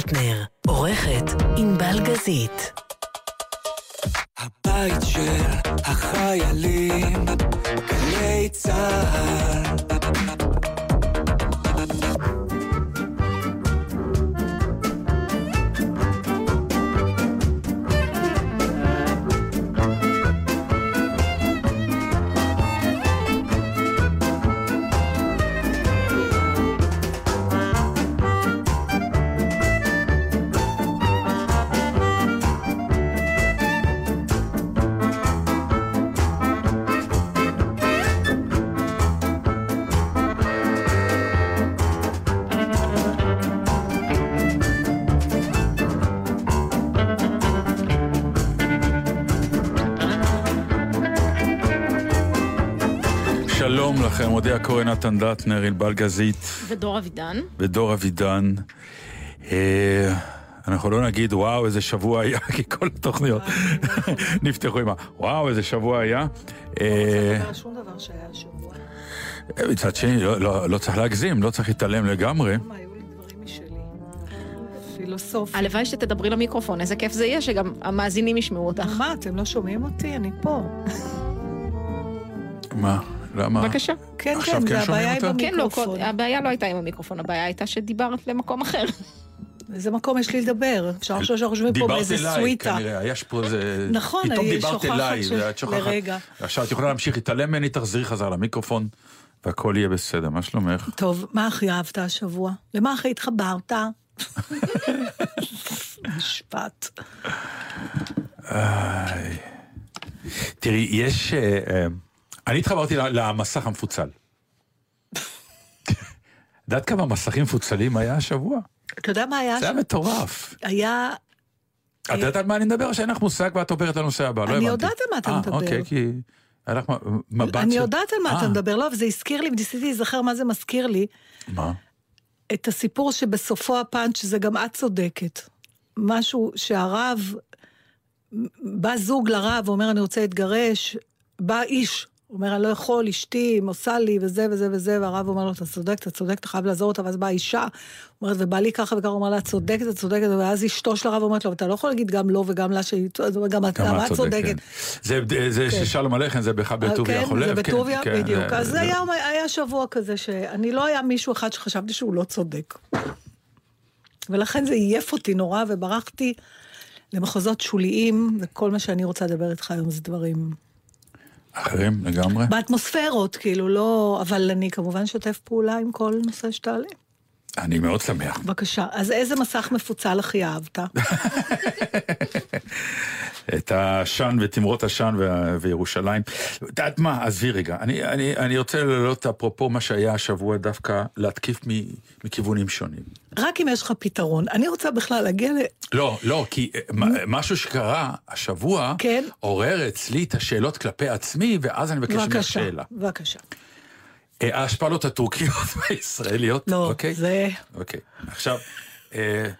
דטנר, עורכת ענבל גזית. הבית של החיילים, גלי צה"ל. מודיע כהן נתן דטנר, ענבל גזית ודור אבידן. ודור אבידן. אה, אנחנו לא נגיד וואו איזה שבוע היה, כי כל התוכניות נפתחו עם ה... וואו איזה שבוע היה. אה, לא שום דבר שהיה השבוע. מצד שני, לא- לא לא צריך להגזים, לא צריך להתעלם לגמרי. פילוסופיה. הלוואי שתדברי למיקרופון, איזה כיף זה יהיה שגם המאזינים ישמעו אותך. מה, אתם לא שומעים אותי? אני פה. מה? למה? בבקשה. כן, כן, כן הבעיה עם אותה? כן, לא. הבעיה לא הייתה עם המיקרופון, הבעיה הייתה שדיברת למקום אחר. איזה מקום יש לי לדבר? אפשר לחשוב שאנחנו יושבים פה דיברת באיזה אליי, סוויטה. כנראה, היה פה איזה... נכון, פתאום דיברת שוכחת אליי, ש- ואת שוכחת. לרגע. עכשיו את יכולה להמשיך להתעלם ממני, תחזרי חזרה למיקרופון, והכל יהיה בסדר. מה שלומך? טוב, מה הכי אהבת השבוע? למה הכי התחברת? משפט. תראי, יש... אה, אני התחברתי למסך המפוצל. יודעת כמה מסכים מפוצלים היה השבוע? אתה יודע מה היה זה היה? מטורף. היה... את יודעת על מה אני מדבר? שאין לך מושג ואת עוברת לנושא הבא, לא אני הבנתי. יודעת על מה אתה אה, מדבר. אוקיי, כי היה לך מ- מבט אני יודעת על מה אתה אה, מדבר, לא, אבל זה הזכיר לי, וניסיתי להיזכר מה זה מזכיר לי. מה? את הסיפור שבסופו הפאנץ' זה גם את צודקת. משהו שהרב, בא זוג לרב, אומר אני רוצה להתגרש, בא איש, אומר אני לא יכול, אשתי עושה לי וזה וזה וזה, והרב אומר לו אתה צודק, אתה צודק, אתה חייב לעזור אותה, ואז באה אישה, אומרת ובא לי ככה וככה, הוא אומר לה את צודקת, את צודקת, ואז אשתו של הרב אומרת לו, אתה לא יכול להגיד גם לא וגם לה שהיא, הוא אומר, גם את צודקת. זה זה ששלום עליכם, זה באחד בטוביה כן, חולב. זה בטוביה, כן, בדיוק. זה- אז היה, היה שבוע כזה שאני לא היה מישהו אחד שחשבתי שהוא לא צודק. ולכן זה עייף אותי נורא, וברחתי למחוזות שוליים, וכל מה שאני רוצה לדבר איתך היום זה דברים... אחרים לגמרי. באטמוספרות, כאילו, לא... אבל אני כמובן אשתף פעולה עם כל נושא שתעלה. אני מאוד שמח. בבקשה. אז איזה מסך מפוצל הכי אהבת? את העשן ותמרות עשן וירושלים. את יודעת מה, עזבי רגע, אני, אני, אני רוצה להעלות אפרופו מה שהיה השבוע דווקא להתקיף מ- מכיוונים שונים. רק אם יש לך פתרון. אני רוצה בכלל להגיע ל... לא, לא, כי אה, משהו שקרה השבוע, כן. עורר אצלי את השאלות כלפי עצמי, ואז אני מבקש ממך בבקשה, שאלה. בבקשה. אה, ההשפלות הטורקיות והישראליות, לא, אוקיי? זה... אוקיי, עכשיו, אה,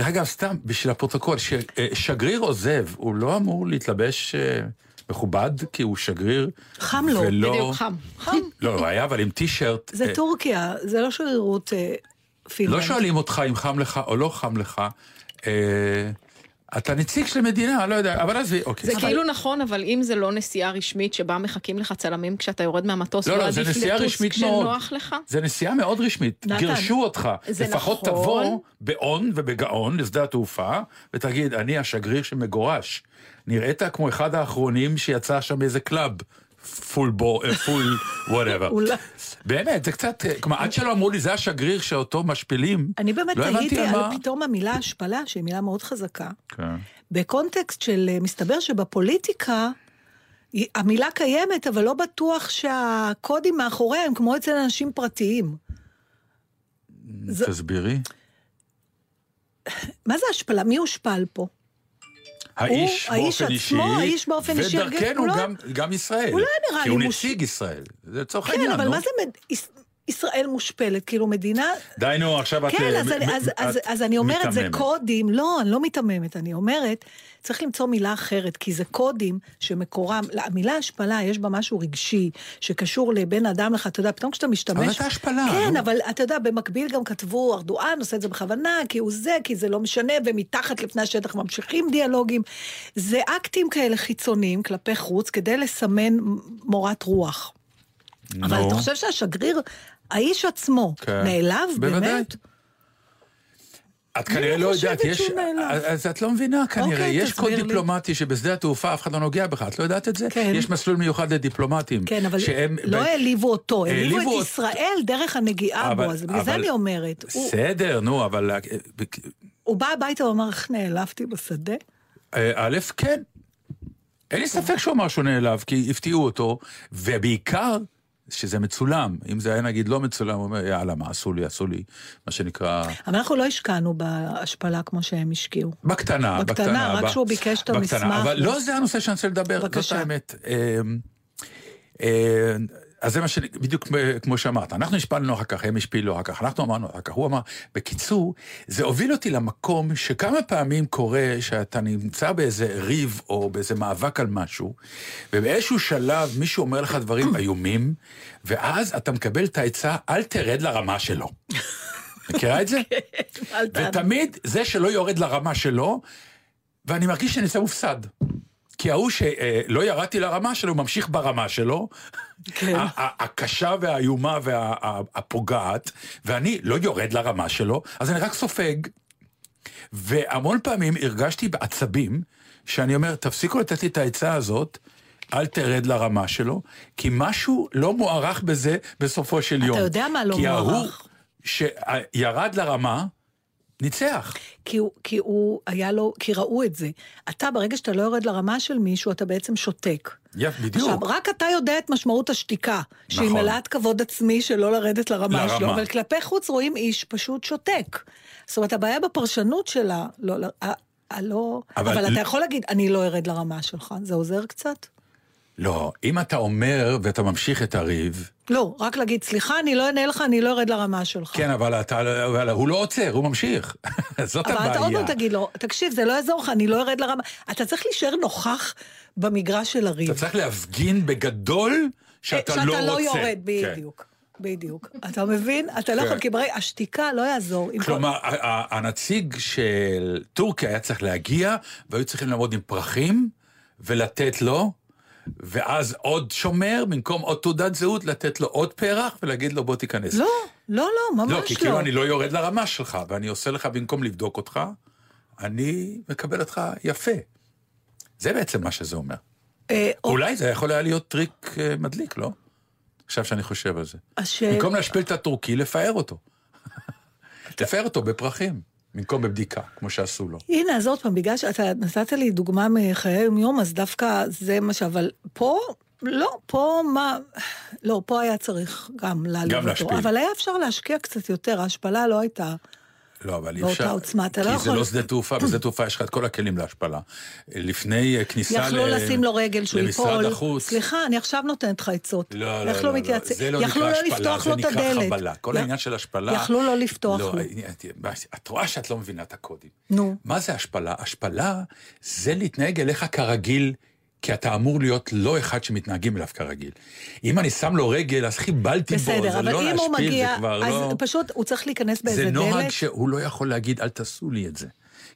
דרך אגב, סתם, בשביל הפרוטוקול, ששגריר עוזב, הוא לא אמור להתלבש אה, מכובד, כי הוא שגריר. חם לו, ולא... בדיוק, חם. חם. לא, הוא היה אבל עם טישרט. זה אה, טורקיה, זה לא שגרירות אה, פינלנד. לא שואלים אותך אם חם לך או לא חם לך. אתה נציג של מדינה, לא יודע, אבל עזבי, אוקיי. זה כאילו נכון, אבל אם זה לא נסיעה רשמית שבה מחכים לך צלמים כשאתה יורד מהמטוס, לא, לא לא, זה נסיעה רשמית מאוד. כשנוח לך? זה נסיעה מאוד רשמית. נתן, גירשו אותך. זה לפחות נכון. תבוא באון ובגאון לשדה התעופה, ותגיד, אני השגריר שמגורש. נראית כמו אחד האחרונים שיצא שם מאיזה club. full bore, full whatever. באמת, זה קצת, אה, כלומר, עד שלא אמרו לי, זה השגריר שאותו משפילים. אני באמת לא תהיתי על מה. פתאום המילה השפלה, שהיא מילה מאוד חזקה. כן. בקונטקסט של, אה, מסתבר שבפוליטיקה, המילה קיימת, אבל לא בטוח שהקודים מאחוריה הם כמו אצל אנשים פרטיים. תסבירי. מה זה השפלה? מי הושפל פה? האיש האיש באופן עצמו, אישי, האיש באופן אישי, ודרכנו הוא לא- גם, גם ישראל. הוא לא נראה כי לי הוא מוש- נציג ישראל. זה לצורך כן, העניין, אבל נו. מה זה... ישראל מושפלת, כאילו מדינה... די נו, עכשיו את... כן, אה, אז, מ- אני, אז, אז, אז אני אומרת, זה מיתממת. קודים, לא, אני לא מיתממת, אני אומרת, צריך למצוא מילה אחרת, כי זה קודים שמקורם, המילה השפלה, יש בה משהו רגשי, שקשור לבין אדם לך, אתה יודע, פתאום כשאתה משתמש... אבל זה השפלה, כן. אבל אתה יודע, במקביל גם כתבו, ארדואן עושה את זה בכוונה, כי הוא זה, כי זה לא משנה, ומתחת לפני השטח ממשיכים דיאלוגים. זה אקטים כאלה חיצוניים כלפי חוץ, כדי לסמן מורת רוח. אבל. אתה חושב שהשגריר, האיש עצמו, כן. נעלב בוודאי. באמת? את כנראה לא חושבת יודעת, יש... אז את לא מבינה כנראה, אוקיי, יש קוד לי. דיפלומטי שבשדה התעופה אף אחד לא נוגע בך, את לא יודעת את זה? כן. יש מסלול מיוחד לדיפלומטים. כן, אבל שהם... לא ב- העליבו אותו, העליבו את ישראל דרך הנגיעה אבל- בו, אז בגלל זה אני אומרת. הוא- בסדר, נו, אבל... הוא בא הביתה ואמר, איך נעלבתי בשדה? אה, א', כן. אין לי ספק שהוא אמר שהוא נעלב, כי הפתיעו אותו, ובעיקר, שזה מצולם. אם זה היה נגיד לא מצולם, הוא אומר, יאללה, מה עשו לי, עשו לי, מה שנקרא... אבל אנחנו לא השקענו בהשפלה כמו שהם השקיעו. בקטנה, בקטנה, בקטנה. רק כשהוא ביקש את בקטנה, המסמך. אבל לא זה הנושא שאני רוצה לדבר, זאת בבקשה. האמת. אז זה מה ש... בדיוק כמו שאמרת, אנחנו השפלנו אחר כך, הם השפילו אחר כך, אנחנו אמרנו אחר כך, הוא אמר, בקיצור, זה הוביל אותי למקום שכמה פעמים קורה שאתה נמצא באיזה ריב או באיזה מאבק על משהו, ובאיזשהו שלב מישהו אומר לך דברים איומים, ואז אתה מקבל את העצה, אל תרד לרמה שלו. מכירה את זה? תענה. ותמיד זה שלא יורד לרמה שלו, ואני מרגיש שאני יוצא מופסד. כי ההוא שלא ירדתי לרמה שלו, ממשיך ברמה שלו, כן. הקשה והאיומה והפוגעת, ואני לא יורד לרמה שלו, אז אני רק סופג. והמון פעמים הרגשתי בעצבים, שאני אומר, תפסיקו לתת לי את העצה הזאת, אל תרד לרמה שלו, כי משהו לא מוערך בזה בסופו של יום. יודע מה לא כי ההוא מוערך? שירד לרמה, ניצח. כי הוא, כי הוא היה לו, כי ראו את זה. אתה, ברגע שאתה לא יורד לרמה של מישהו, אתה בעצם שותק. יפ, בדיוק. עכשיו, רק אתה יודע את משמעות השתיקה, שהיא נכון. מלאת כבוד עצמי שלא לרדת לרמה לרמה. שלו, אבל כלפי חוץ רואים איש פשוט שותק. זאת אומרת, הבעיה בפרשנות שלה, לא, לא, הלא... אבל- אבל, אתה יכול להגיד, אני לא ארד לרמה שלך, זה עוזר קצת? לא, אם אתה אומר ואתה ממשיך את הריב, לא, רק להגיד, סליחה, אני לא אענה לך, אני לא ארד לרמה שלך. כן, אבל, אתה, אבל הוא לא עוצר, הוא ממשיך. זאת אבל הבעיה. אתה עוד לא תגיד לו, תקשיב, זה לא יעזור לך, אני לא ארד לרמה. אתה צריך להישאר נוכח במגרש של הריב. אתה צריך להפגין בגדול שאתה לא רוצה. שאתה לא יורד, כן. בדיוק. בדיוק. אתה מבין? אתה לא כן. יכול, כי ברגע, השתיקה לא יעזור. כלומר, הנציג של טורקיה היה צריך להגיע, והיו צריכים לעמוד עם פרחים ולתת לו, ואז עוד שומר, במקום עוד תעודת זהות, לתת לו עוד פרח ולהגיד לו בוא תיכנס. לא, לא, לא, ממש לא, לא. כי כאילו אני לא יורד לרמה שלך, ואני עושה לך במקום לבדוק אותך, אני מקבל אותך יפה. זה בעצם מה שזה אומר. אה, או- אולי זה יכול היה להיות טריק אה, מדליק, לא? עכשיו שאני חושב על זה. במקום להשפיל את הטורקי, לפאר אותו. לפאר אותו בפרחים, במקום בבדיקה, כמו שעשו לו. הנה, אז עוד פעם, בגלל שאתה נתת לי דוגמה מחיי היום-יום, אז דווקא זה מה ש... אבל פה, לא, פה מה... לא, פה היה צריך גם להעליב אותו. להשפיל. אבל היה אפשר להשקיע קצת יותר, ההשפלה לא הייתה... לא, אבל אי באותה אפשר... עוצמה, אתה לא כי זה יכול- לא שדה תעופה, בשדה תעופה יש לך את כל הכלים להשפלה. לפני כניסה ל... יכלו לשים לו רגל שהוא למשרד ייפול. החוץ. סליחה, אני עכשיו נותנת לך עצות. לא, לא, לא, לא, מתייעצים- זה לא נקרא לא השפלה, זה נקרא. חבלה. כל העניין של השפלה... יכלו לא לפתוח לא, לו. את רואה שאת לא מבינה את הקודים. נו. מה זה השפלה? השפלה זה להתנהג אליך כרגיל, כי אתה אמור להיות לא אחד שמתנהגים אליו כרגיל. אם אני שם לו רגל, אז חיבלתי בו, בסדר, זה אבל לא אם הוא להשפיל, מגיע, זה כבר אז לא... פשוט הוא צריך להיכנס באיזה זה דלת. נוהג שהוא לא יכול להגיד, אל תעשו לי את זה.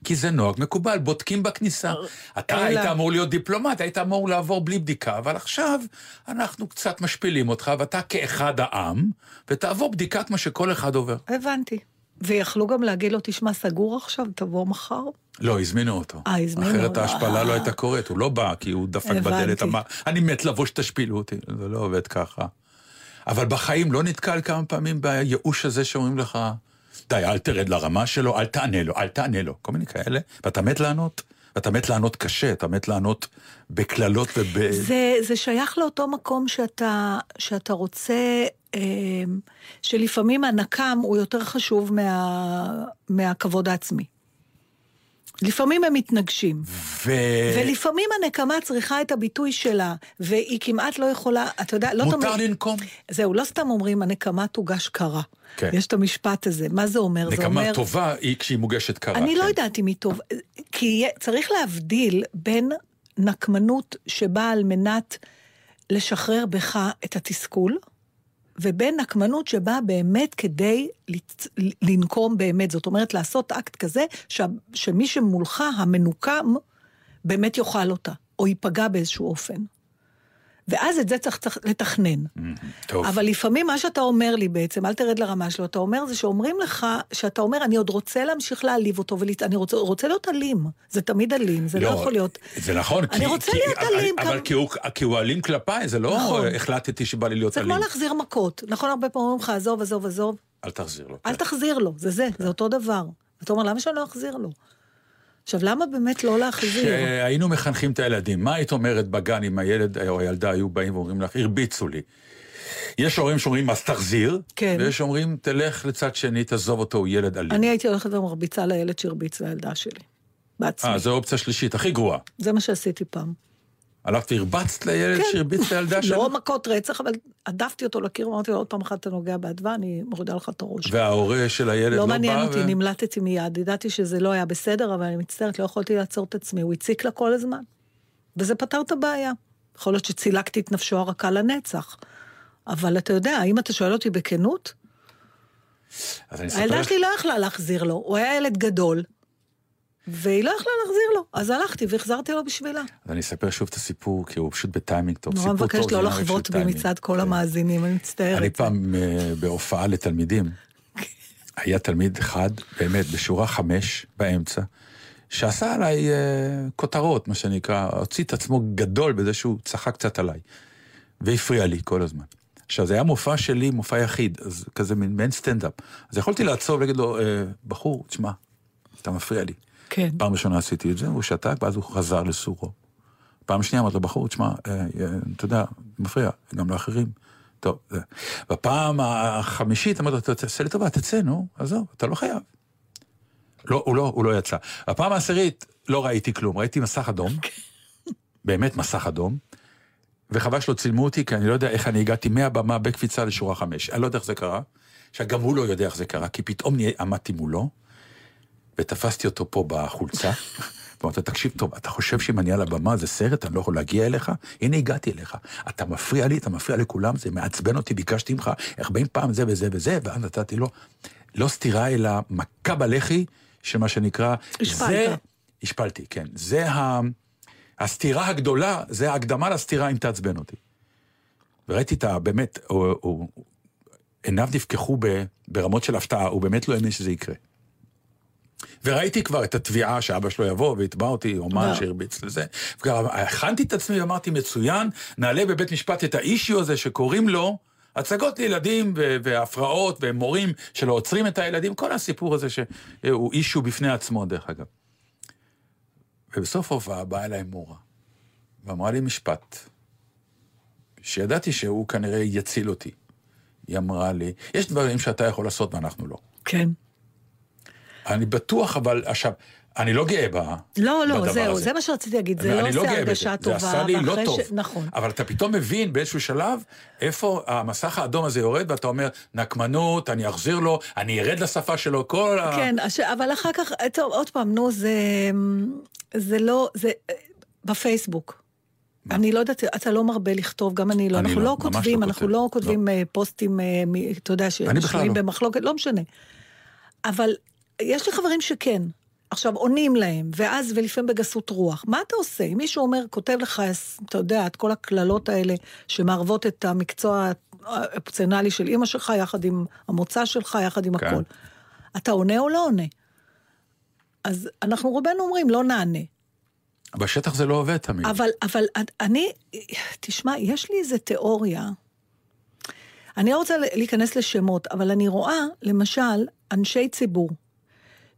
כי זה נוהג מקובל, בודקים בכניסה. אתה אלא- היית אמור להיות דיפלומט, היית אמור לעבור בלי בדיקה, אבל עכשיו אנחנו קצת משפילים אותך, ואתה כאחד העם, ותעבור בדיקה כמו שכל אחד עובר. הבנתי. ויכלו גם להגיד לו, תשמע, סגור עכשיו, תבוא מחר. לא, הזמינו אותו. אה, הזמינו, אחרת אה. ההשפלה לא הייתה קורית, הוא לא בא, כי הוא דפק. בדלת, אמר, אני מת לבוא שתשפילו אותי. זה לא עובד ככה. אבל בחיים לא נתקל כמה פעמים בייאוש הזה שאומרים לך, די, אל תרד לרמה שלו, אל תענה לו, אל תענה לו. כל מיני כאלה, ואתה מת לענות, ואתה מת לענות קשה, אתה מת לענות בקללות וב... זה, זה שייך לאותו מקום שאתה, שאתה רוצה, אה, שלפעמים הנקם הוא יותר חשוב מה, מהכבוד העצמי. לפעמים הם מתנגשים. ו... ולפעמים הנקמה צריכה את הביטוי שלה, והיא כמעט לא יכולה, אתה יודע, לא מותר לנקום. זהו, לא סתם אומרים, הנקמה תוגש קרה. כן. יש את המשפט הזה. מה זה אומר? זה אומר... נקמה טובה היא כשהיא מוגשת קרה. אני לא כן. יודעת אם היא טוב, כי צריך להבדיל בין נקמנות שבאה על מנת לשחרר בך את התסכול, ובין נקמנות שבאה באמת כדי לצ- לנקום באמת. זאת אומרת, לעשות אקט כזה, ש... שמי שמולך, המנוקם, באמת יאכל אותה, או ייפגע באיזשהו אופן. ואז את זה צריך לתכנן. טוב. אבל לפעמים מה שאתה אומר לי בעצם, אל תרד לרמה שלו, אתה אומר זה שאומרים לך, שאתה אומר, אני עוד רוצה להמשיך להעליב אותו, ואני רוצה, רוצה להיות אלים. זה תמיד אלים, זה לא, יכול להיות. זה נכון, אני כי- רוצה כי- להיות אבל- אלים, אבל כמה- כי הוא- כי הוא אלים כלפיי, זה לא נכון. החלטתי שבא לי להיות זה אלים. כמו להחזיר מכות. נכון, הרבה פעמים אומרים לך, עזוב, עזוב, עזוב, אל תחזיר לו. אל כן. תחזיר לו, זה זה, זה אותו דבר. אתה אומר, למה שאני לא אחזיר לו? עכשיו, למה באמת לא להחזיר? כשהיינו מחנכים את הילדים, מה היית אומרת בגן אם הילד או הילדה היו באים ואומרים לך, הרביצו לי? יש הורים שאומרים, אז תחזיר, כן. ויש אומרים, תלך לצד שני, תעזוב אותו, הוא ילד אלים. אני הייתי הולכת ומרביצה לילד שהרביץ לילדה שלי. בעצמי. אה, זו אופציה שלישית, הכי גרועה. זה מה שעשיתי פעם. הלכת והרבצת לילד כן. שהרביץ לילדה שלו? לא מכות רצח, אבל הדפתי אותו לקיר, אמרתי לו, עוד פעם אחת אתה נוגע באדווה, אני מורידה לך את הראש. וההורה של הילד לא לא בא? מעניין אותי, ו- נמלטתי מיד. ידעתי שזה לא היה בסדר, אבל אני מצטערת, לא יכולתי לעצור את עצמי. הוא הציק לה כל הזמן. וזה פתר את הבעיה. יכול להיות שצילקתי את נפשו הרכה לנצח. אבל אתה יודע, אם אתה שואל אותי בכנות, הילדה שלי לא יכלה להחזיר לו. הוא היה ילד גדול, והיא לא יכלה להחזיר לו. אז הלכתי והחזרתי לו בשבילה. אז אני אספר שוב את הסיפור, כי הוא פשוט בטיימינג טוב. נורא מבקשת לא לחוות בי. מצד כל כן. המאזינים, אני מצטערת. אני פעם אה, בהופעה לתלמידים, היה תלמיד אחד, באמת, בשורה חמש באמצע, שעשה עליי אה, כותרות, מה שנקרא, הוציא את עצמו גדול בזה שהוא צחק קצת עליי, והפריע לי כל הזמן. עכשיו, זה היה מופע שלי, מופע יחיד, אז כזה מעין סטנדאפ. אז יכולתי לעצור ולהגיד לו, אה, בחור, תשמע, אתה מפריע לי. כן. פעם ראשונה עשיתי את זה, הוא שתק, ואז הוא חזר לסורו. פעם שנייה אמרתי לו, בחור, תשמע, אה, אה, אתה יודע, מפריע, גם לאחרים. טוב, זה. בפעם החמישית אמרתי לו, תעשה לי טובה, תצא, נו, עזוב, אתה לא חייב. לא, הוא לא, הוא לא יצא. בפעם העשירית לא ראיתי כלום, ראיתי מסך אדום, באמת מסך אדום, וחבל שלא צילמו אותי, כי אני לא יודע איך אני הגעתי מהבמה בקפיצה לשורה חמש. אני לא יודע איך זה קרה. עכשיו, גם הוא לא יודע איך זה קרה, כי פתאום נהיה- עמדתי מולו, ותפסתי אותו פה בחולצה, ואמרתי, תקשיב טוב, אתה חושב שאם אני על הבמה זה סרט, אני לא יכול להגיע אליך? הנה הגעתי אליך. אתה מפריע לי, אתה מפריע לכולם, זה מעצבן אותי, ביקשתי ממך 40 פעם זה וזה וזה, ואז נתתי לו, לא סתירה, אלא מכה בלחי, של מה שנקרא... השפלת. זה, השפלתי, כן. זה ה... הסתירה הגדולה, זה ההקדמה לסתירה אם תעצבן אותי. וראיתי את ה... באמת, הוא, הוא, עיניו נפקחו ב, ברמות של הפתעה, הוא באמת לא האמין שזה יקרה. וראיתי כבר את התביעה שאבא שלו יבוא ויתבע אותי, אומן לא. שהרביץ לזה. וגם הכנתי את עצמי ואמרתי, מצוין, נעלה בבית משפט את האישיו הזה שקוראים לו הצגות לילדים והפרעות ומורים שלא עוצרים את הילדים, כל הסיפור הזה שהוא אישיו בפני עצמו, דרך אגב. ובסוף ההופעה באה אליי מורה, ואמרה לי משפט, שידעתי שהוא כנראה יציל אותי. היא אמרה לי, יש דברים שאתה יכול לעשות ואנחנו לא. כן. אני בטוח, אבל עכשיו, אני לא גאה ב, לא, לא, זהו, הזה. זה מה שרציתי להגיד, זה אני לא עושה הרגשה. טובה. זה עשה לי לא טוב. ש- נכון. אבל אתה פתאום מבין באיזשהו שלב איפה המסך האדום הזה יורד, ואתה אומר, נקמנות, אני אחזיר לו, אני ארד לשפה שלו, כל ה... כן, הש... אבל אחר כך, טוב, עוד פעם, נו, זה, זה לא, זה בפייסבוק. אני לא יודעת, אתה לא מרבה לכתוב, גם אני לא. אני אנחנו לא, לא כותבים, לא אנחנו כותב. לא כותבים אה, פוסטים, אה, אתה יודע, ששנויים לא. במחלוקת, לא משנה. אבל יש לי חברים שכן. עכשיו, עונים להם, ואז, ולפעמים בגסות רוח. מה אתה עושה? אם מישהו אומר, כותב לך, אתה יודע, את כל הקללות האלה שמערבות את המקצוע האופציונלי של אימא שלך, יחד עם המוצא שלך, יחד עם כן. הכל. אתה עונה או לא עונה? אז אנחנו רובנו אומרים, לא נענה. בשטח זה לא עובד תמיד. אבל, אבל אני, תשמע, יש לי איזה תיאוריה. אני לא רוצה להיכנס לשמות, אבל אני רואה, למשל, אנשי ציבור,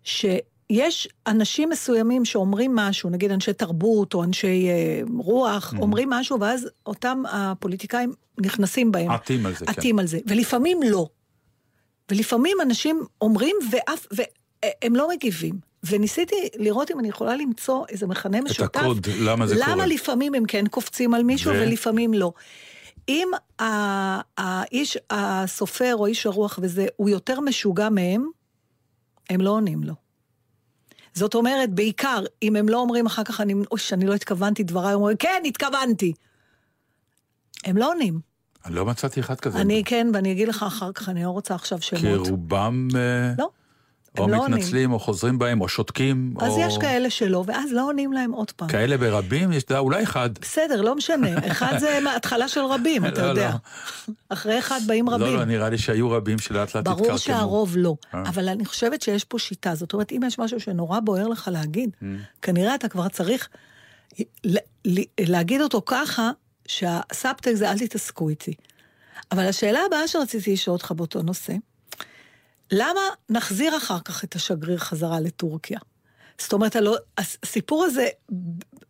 שיש אנשים מסוימים שאומרים משהו, נגיד אנשי תרבות או אנשי אה, רוח, Mm-hmm. אומרים משהו, ואז אותם הפוליטיקאים נכנסים בהם. עטים על זה, כן. עטים על זה, ולפעמים לא. ולפעמים אנשים אומרים, ואף, והם לא מגיבים. וניסיתי לראות אם אני יכולה למצוא איזה מכנה משותף. הקוד, למה זה למה קורה. לפעמים הם כן קופצים על מישהו ו- ולפעמים לא. אם האיש, הסופר או איש הרוח וזה, הוא יותר משוגע מהם, הם לא עונים לו. זאת אומרת, בעיקר, אם הם לא אומרים אחר כך, אני, אוי, שאני לא התכוונתי דבריי, אומרים, כן, התכוונתי. הם לא עונים. אני לא מצאתי אחד כזה. אני כן, ואני אגיד לך אחר כך, אני לא רוצה עכשיו כי שמות. רובם אה, לא, או לא עונים. מתנצלים, או חוזרים בהם, או שותקים, אז או... יש כאלה שלא, ואז לא עונים להם עוד פעם. כאלה ברבים, יש דה, אולי אחד. בסדר, לא משנה. אחד זה מההתחלה של רבים, אתה לא, יודע. לא. אחרי אחד באים רבים. לא, לא, נראה לי שהיו רבים שלאט לאט התקרקמו. ברור שהרוב לא, אה. אבל אני חושבת שיש פה שיטה. זאת אומרת, אם יש משהו שנורא בוער לך להגיד, Mm. כנראה אתה כבר צריך להגיד אותו ככה, שהסאבטק זה אל תתעסקו איתי. אבל השאלה הבאה שרציתי לשאול אותך באותו נושא, למה נחזיר אחר כך את השגריר חזרה לטורקיה? זאת אומרת, הלא, הס- הסיפור הזה,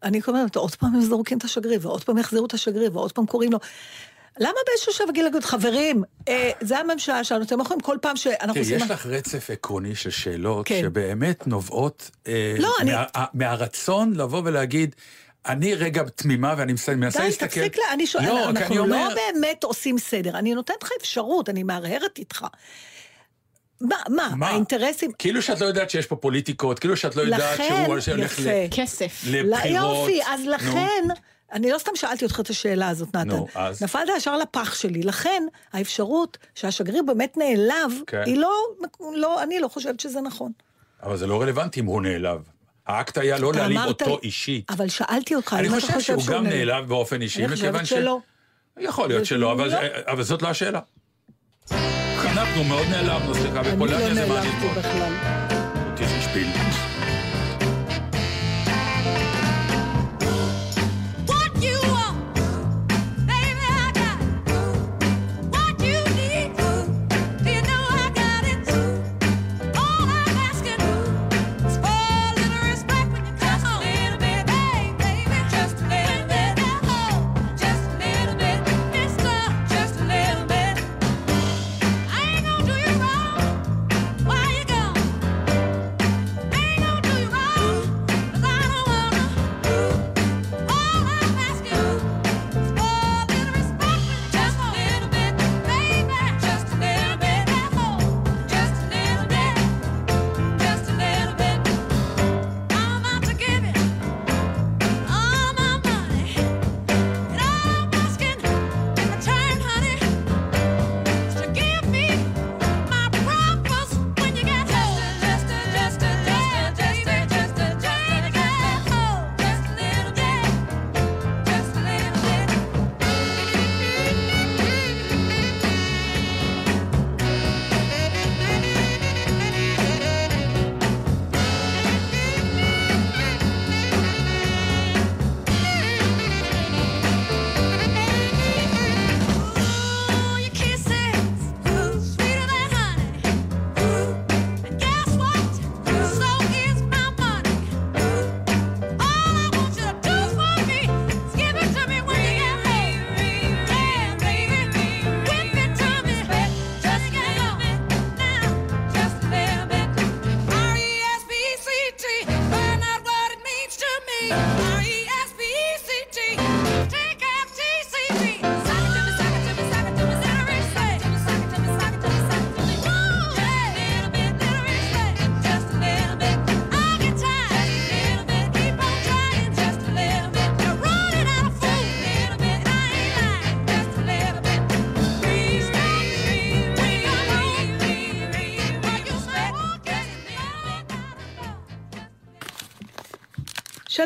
אני אומרת, עוד פעם הם זורקים את השגריר, ועוד פעם יחזירו את השגריר, ועוד פעם קוראים לו. למה באיזשהו שלב אגיד להגיד, חברים, אה, זה הממשלה שלנו, אתם יכולים כל פעם שאנחנו תראי, עושים... יש לך רצף עקרוני של שאלות כן. שבאמת נובעות אה, לא, אני- מה, מהרצון לבוא ולהגיד, אני רגע תמימה ואני מנסה מנסה די, להסתכל... תפסיק, לה- אני שואלת, לא, אנחנו אני אומר, לא באמת עושים סדר, אני נותנת לך אפשרות, אני מהרהרת איתך. מה, מה, מה? האינטרסים... כאילו שאת לא יודעת שיש פה פוליטיקות, כאילו שאת לא יודעת שהוא הולך ל-. כסף. לבחירות. יופי, אז נו. לכן, אני לא סתם שאלתי אותך את השאלה הזאת, נתן. נו, אז? נפלת ישר לפח שלי. לכן, האפשרות שהשגריר באמת נעלב, כן. היא לא, לא, אני לא חושבת שזה נכון. אבל זה לא רלוונטי אם הוא נעלב. האקט היה לא להעליב אמרת- אותו אישית. אבל שאלתי אותך, אני אתה חושב שהוא גם נעלב. נעלב באופן אישי, אני מכיוון חושבת שלא. יכול להיות שלא, אבל לא. אבל זאת לא השאלה. אנחנו מאוד נעלבנו, סליחה, אני לא בפולניה זה מעניין נעלבתי מאוד. בכלל. תשמעי שפיל.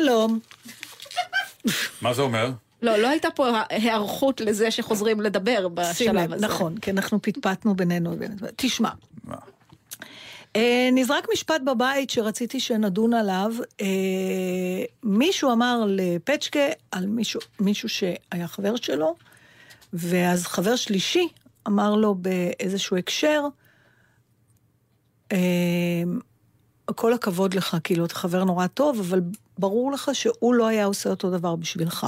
שלום. מה זה אומר? לא, לא הייתה פה היערכות לזה שחוזרים לדבר בשלב לב, הזה. נכון, כי אנחנו פטפטנו בינינו. תשמע? אה, נזרק משפט בבית שרציתי שנדון עליו. אה, מישהו אמר לפצ'קה על מישהו, מישהו שהיה חבר שלו, ואז חבר שלישי אמר לו באיזשהו הקשר, אה, כל הכבוד לך, כאילו, אתה חבר נורא טוב, אבל ברור לך שהוא לא היה עושה אותו דבר בשבילך.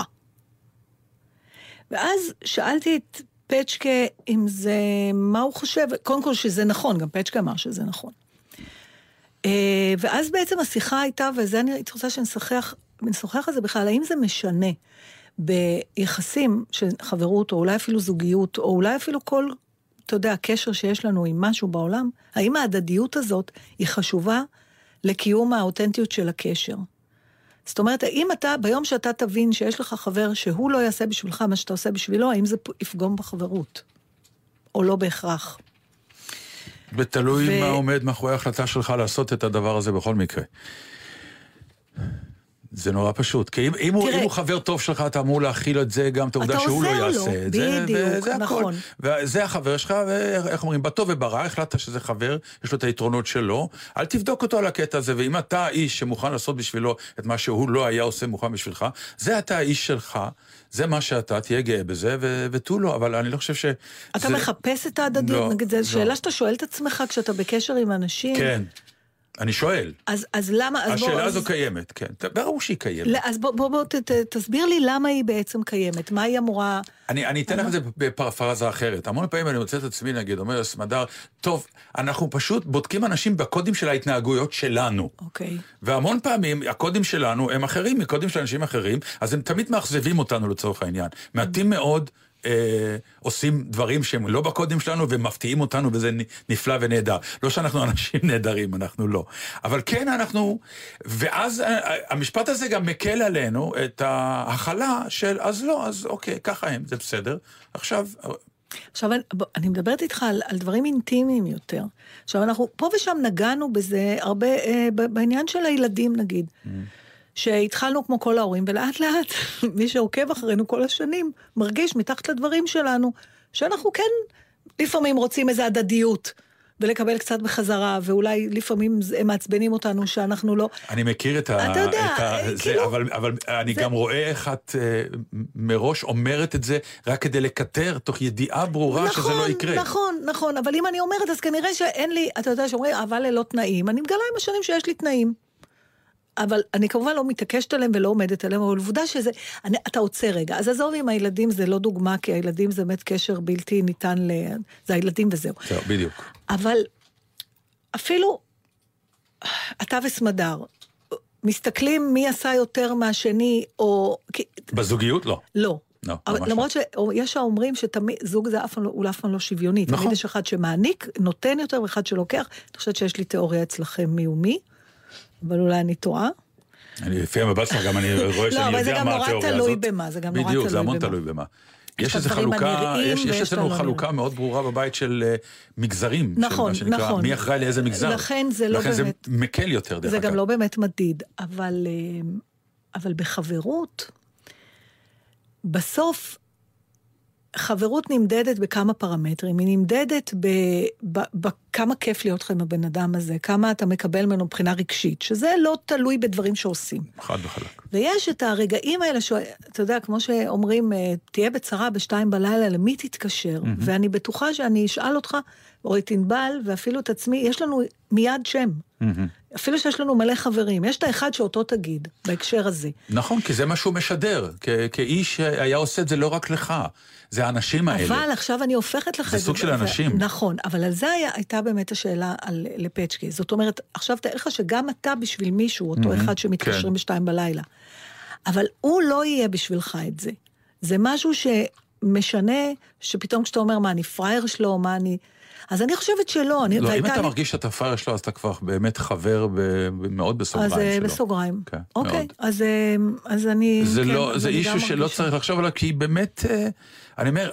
ואז שאלתי את פצ'קה אם זה, מה הוא חושב, קודם כל שזה נכון, גם פצ'קה אמר שזה נכון. אה, ואז בעצם השיחה הייתה, וזה אני הייתי רוצה שנשוחח נשוחח על זה בכלל, האם זה משנה ביחסים של חברות, או אולי אפילו זוגיות, או אולי אפילו כל, אתה יודע, קשר שיש לנו עם משהו בעולם, האם ההדדיות הזאת היא חשובה לקיום האותנטיות של הקשר? זאת אומרת, האם אתה, ביום שאתה תבין שיש לך חבר שהוא לא יעשה בשבילך מה שאתה עושה בשבילו, האם זה יפגום בחברות? או לא בהכרח. ותלוי ו- מה עומד מאחורי ההחלטה שלך לעשות את הדבר הזה בכל מקרה. זה נורא פשוט, כי אם, אם, הוא, תראה- אם הוא חבר טוב שלך, אתה אמור להכיל את זה, גם את העובדה אתה שהוא לא עוזר לו, יעשה את זה. בדיוק, וזה נכון. הכל. וזה החבר שלך, ואיך אומרים, בטוב וברע, החלטת שזה חבר, יש לו את היתרונות שלו, אל תבדוק אותו על הקטע הזה, ואם אתה האיש שמוכן לעשות בשבילו את מה שהוא לא היה עושה מוכן בשבילך, זה אתה האיש שלך, זה מה שאתה, תהיה גאה בזה, ותו לא, אבל אני לא חושב ש... אתה זה- מחפש את ההדדיות? לא, נגיד, זו לא. שאלה שאתה שואל את עצמך כשאתה בקשר עם אנשים. כן, אני שואל. אז, אז למה... אז בוא, השאלה אז, הזו קיימת, כן. ברור שהיא קיימת. לא, אז בוא, בוא, בוא ת, ת, תסביר לי למה היא בעצם קיימת, מה היא אמורה... אני, אני אתן לך את זה בפרפרזה אחרת. המון פעמים אני מוצא את עצמי, נגיד, אומר סמדר, טוב, אנחנו פשוט בודקים אנשים בקודים של ההתנהגויות שלנו. אוקיי. והמון פעמים הקודים שלנו הם אחרים מקודים של אנשים אחרים, אז הם תמיד מאכזבים אותנו לצורך העניין. מעטים מאוד אה, עושים דברים שהם לא בקודים שלנו ומפתיעים אותנו וזה נפלא ונהדר. לא שאנחנו אנשים נהדרים, אנחנו לא. אבל כן אנחנו, ואז אה, המשפט הזה גם מקל עלינו את ההכלה של אז לא, אז אוקיי, ככה הם, זה בסדר. עכשיו, עכשיו, אני, אני מדברת איתך על, על דברים אינטימיים יותר. עכשיו, אנחנו פה ושם נגענו בזה הרבה, אה, בעניין של הילדים, נגיד. שהתחלנו כמו כל ההורים, ולאט לאט, מי שעוקב אחרינו כל השנים, מרגיש מתחת לדברים שלנו, שאנחנו כן לפעמים רוצים איזו הדדיות, ולקבל קצת בחזרה, ואולי לפעמים זה- הם מעצבנים אותנו שאנחנו לא... אני מכיר את ה... אתה יודע, את ה אה, זה, כאילו- אבל, אבל אני זה- גם רואה איך את אה, מראש אומרת את זה רק כדי לקטר, תוך ידיעה ברורה שזה לא יקרה. נכון, נכון, אבל אם אני אומרת, אז כנראה שאין לי, אתה יודע, שאומרים, אהבה ללא תנאים, אני מגלה עם השנים שיש לי תנאים. אבל אני כמובן לא מתעקשת עליהם ולא עומדת עליהם, אבל עובדה שזה, אני, אתה עוצר רגע. אז עזוב עם הילדים, זה לא דוגמה, כי הילדים זה באמת קשר בלתי ניתן ל... זה הילדים וזהו. זהו, בדיוק. אבל אפילו אתה וסמדר, מסתכלים מי עשה יותר מהשני, או... בזוגיות לא. לא. לא, ממש למרות שיש האומרים שתמיד, זוג זה אף פעם לא, אף פעם לא שוויוני. נכון. תמיד יש אחד שמעניק, נותן יותר, ואחד שלוקח. אני חושבת שיש לי תיאוריה אצלכם מי הוא מי, אבל אולי אני טועה. אני, לפי המבט שלך גם אני רואה לא, שאני אבל זה יודע גם מה נורא התיאוריה תלוי הזאת. במה, זה גם נורא בדיוק, זה תלוי המון במה. תלוי במה. יש איזו חלוקה, יש, יש אצלנו חלוקה. מאוד ברורה בבית של אה, מגזרים. נכון, של מה שנקרא, נכון. מי אחראי לאיזה מגזר. לכן זה לא לכן באמת- זה מקל יותר, דרך זה אגב. גם לא באמת מדיד, אבל, אה, אבל בחברות, בסוף, חברות נמדדת בכמה פרמטרים. היא נמדדת בכמה כיף להיות לך עם הבן אדם הזה, כמה אתה מקבל ממנו מבחינה רגשית, שזה לא תלוי בדברים שעושים. חד וחלק. ויש את הרגעים האלה, שאתה יודע, כמו שאומרים, אה, תהיה בצרה בשתיים בלילה, למי תתקשר? Mm-hmm. ואני בטוחה שאני אשאל אותך, או את ענבל, ואפילו את עצמי, יש לנו מיד שם. Mm-hmm. אפילו שיש לנו מלא חברים, יש את האחד שאותו תגיד, בהקשר הזה. נכון, כי זה מה שהוא משדר. כ- כאיש היה עושה את זה לא רק לך, זה האנשים האלה. אבל עכשיו אני הופכת לך... זה סוג של אנשים. נכון, אבל על זה היה, הייתה באמת השאלה על, לפצ'קי. זאת אומרת, עכשיו תאר לך שגם אתה בשביל מישהו, אותו אחד שמתקשרים כן. בשתיים בלילה. אבל הוא לא יהיה בשבילך את זה. זה משהו שמשנה, שפתאום כשאתה אומר, מה, אני פראייר שלו, מה אני... אז אני חושבת שלא. אני, לא, אם אתה לי- מרגיש שאתה פראייר שלו, אז אתה כבר באמת חבר ב- מאוד בסוגריים אז אה, שלו. בסוגריים. כן, אוקיי, מאוד. אז, אה, אז אני... זה כן, לא, אז זה אישו שלא מרגישה. צריך לחשוב עליו, כי באמת, אה, אני אומר,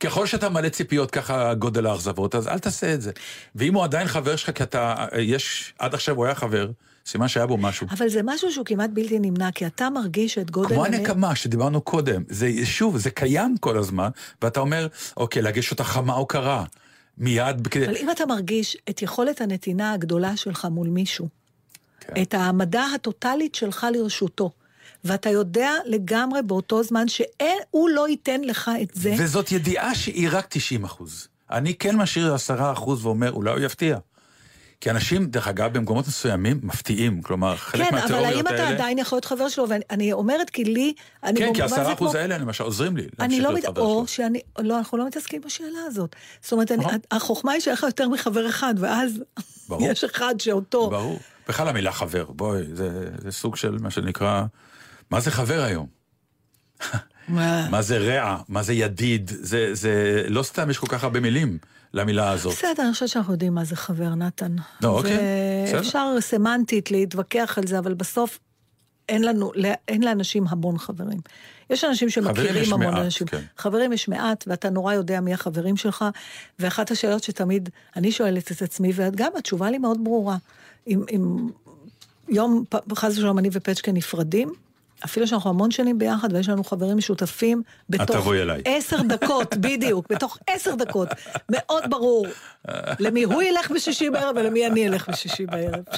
ככל שאתה מלא ציפיות, ככה גודל האכזבות, אז אל תעשה את זה. ואם הוא עדיין חבר שלך, כי אתה, יש, עד עכשיו הוא היה חבר, סימן שהיה בו משהו. אבל זה משהו שהוא כמעט בלתי נמנע, כי אתה מרגיש את גודל... כמו הנ- הנקמה שדיברנו קודם, זה שוב, זה קיים כל הזמן, ואתה אומר, אוקיי, להגיש אותה חמה או קרה, מיד. אבל אם אתה מרגיש את יכולת הנתינה הגדולה שלך מול מישהו, כן. את העמדה הטוטלית שלך לרשותו, ואתה יודע לגמרי באותו זמן שהוא לא ייתן לך את זה, וזאת ידיעה שהיא רק 90 אחוז. אני כן משאיר 10 אחוז ואומר, אולי הוא יפתיע. כי אנשים, דרך אגב, במקומות מסוימים, מפתיעים. כלומר, חלק כן, אבל מהתיאוריות האם אתה האלה... עדיין יכול להיות חבר שלו? ואני אומרת, כי לי, אני כן, כי עשרה אחוז האלה, למשל, עוזרים לי אני לא, מת... או. שאני, לא, אנחנו לא מתעסקים בשאלה הזאת. זאת אומרת, אני, נכון. החוכמה היא שיהיה לך יותר מחבר אחד, ואז ברור. יש אחד שאותו. ברור. בכלל המילה חבר, בואי, זה, זה סוג של מה שנקרא, מה זה חבר היום? מה? מה זה רע? מה זה ידיד? זה, זה, לא סתם יש כל כך הרבה מילים למילה הזאת. בסדר, אני חושבת שאנחנו יודעים מה זה חבר, נתן. לא, אוקיי, בסדר. אפשר סמנטית להתווכח על זה, אבל בסוף אין לנו, אין לאנשים המון חברים. יש אנשים חברים יש שמכירים המון מעט, אנשים. כן. חברים יש מעט, ואתה נורא יודע מי החברים שלך, ואחת השאלות שתמיד אני שואלת את עצמי, וגם התשובה לי מאוד ברורה. אם, אם יום, חס ושלום, אני ופצ'קה נפרדים, אפילו שאנחנו המון שנים ביחד ויש לנו חברים משותפים, בתוך. עשר דקות, בדיוק, בתוך עשר דקות, מאוד ברור למי הוא ילך בשישי בערב ולמי אני אלך בשישי בערב.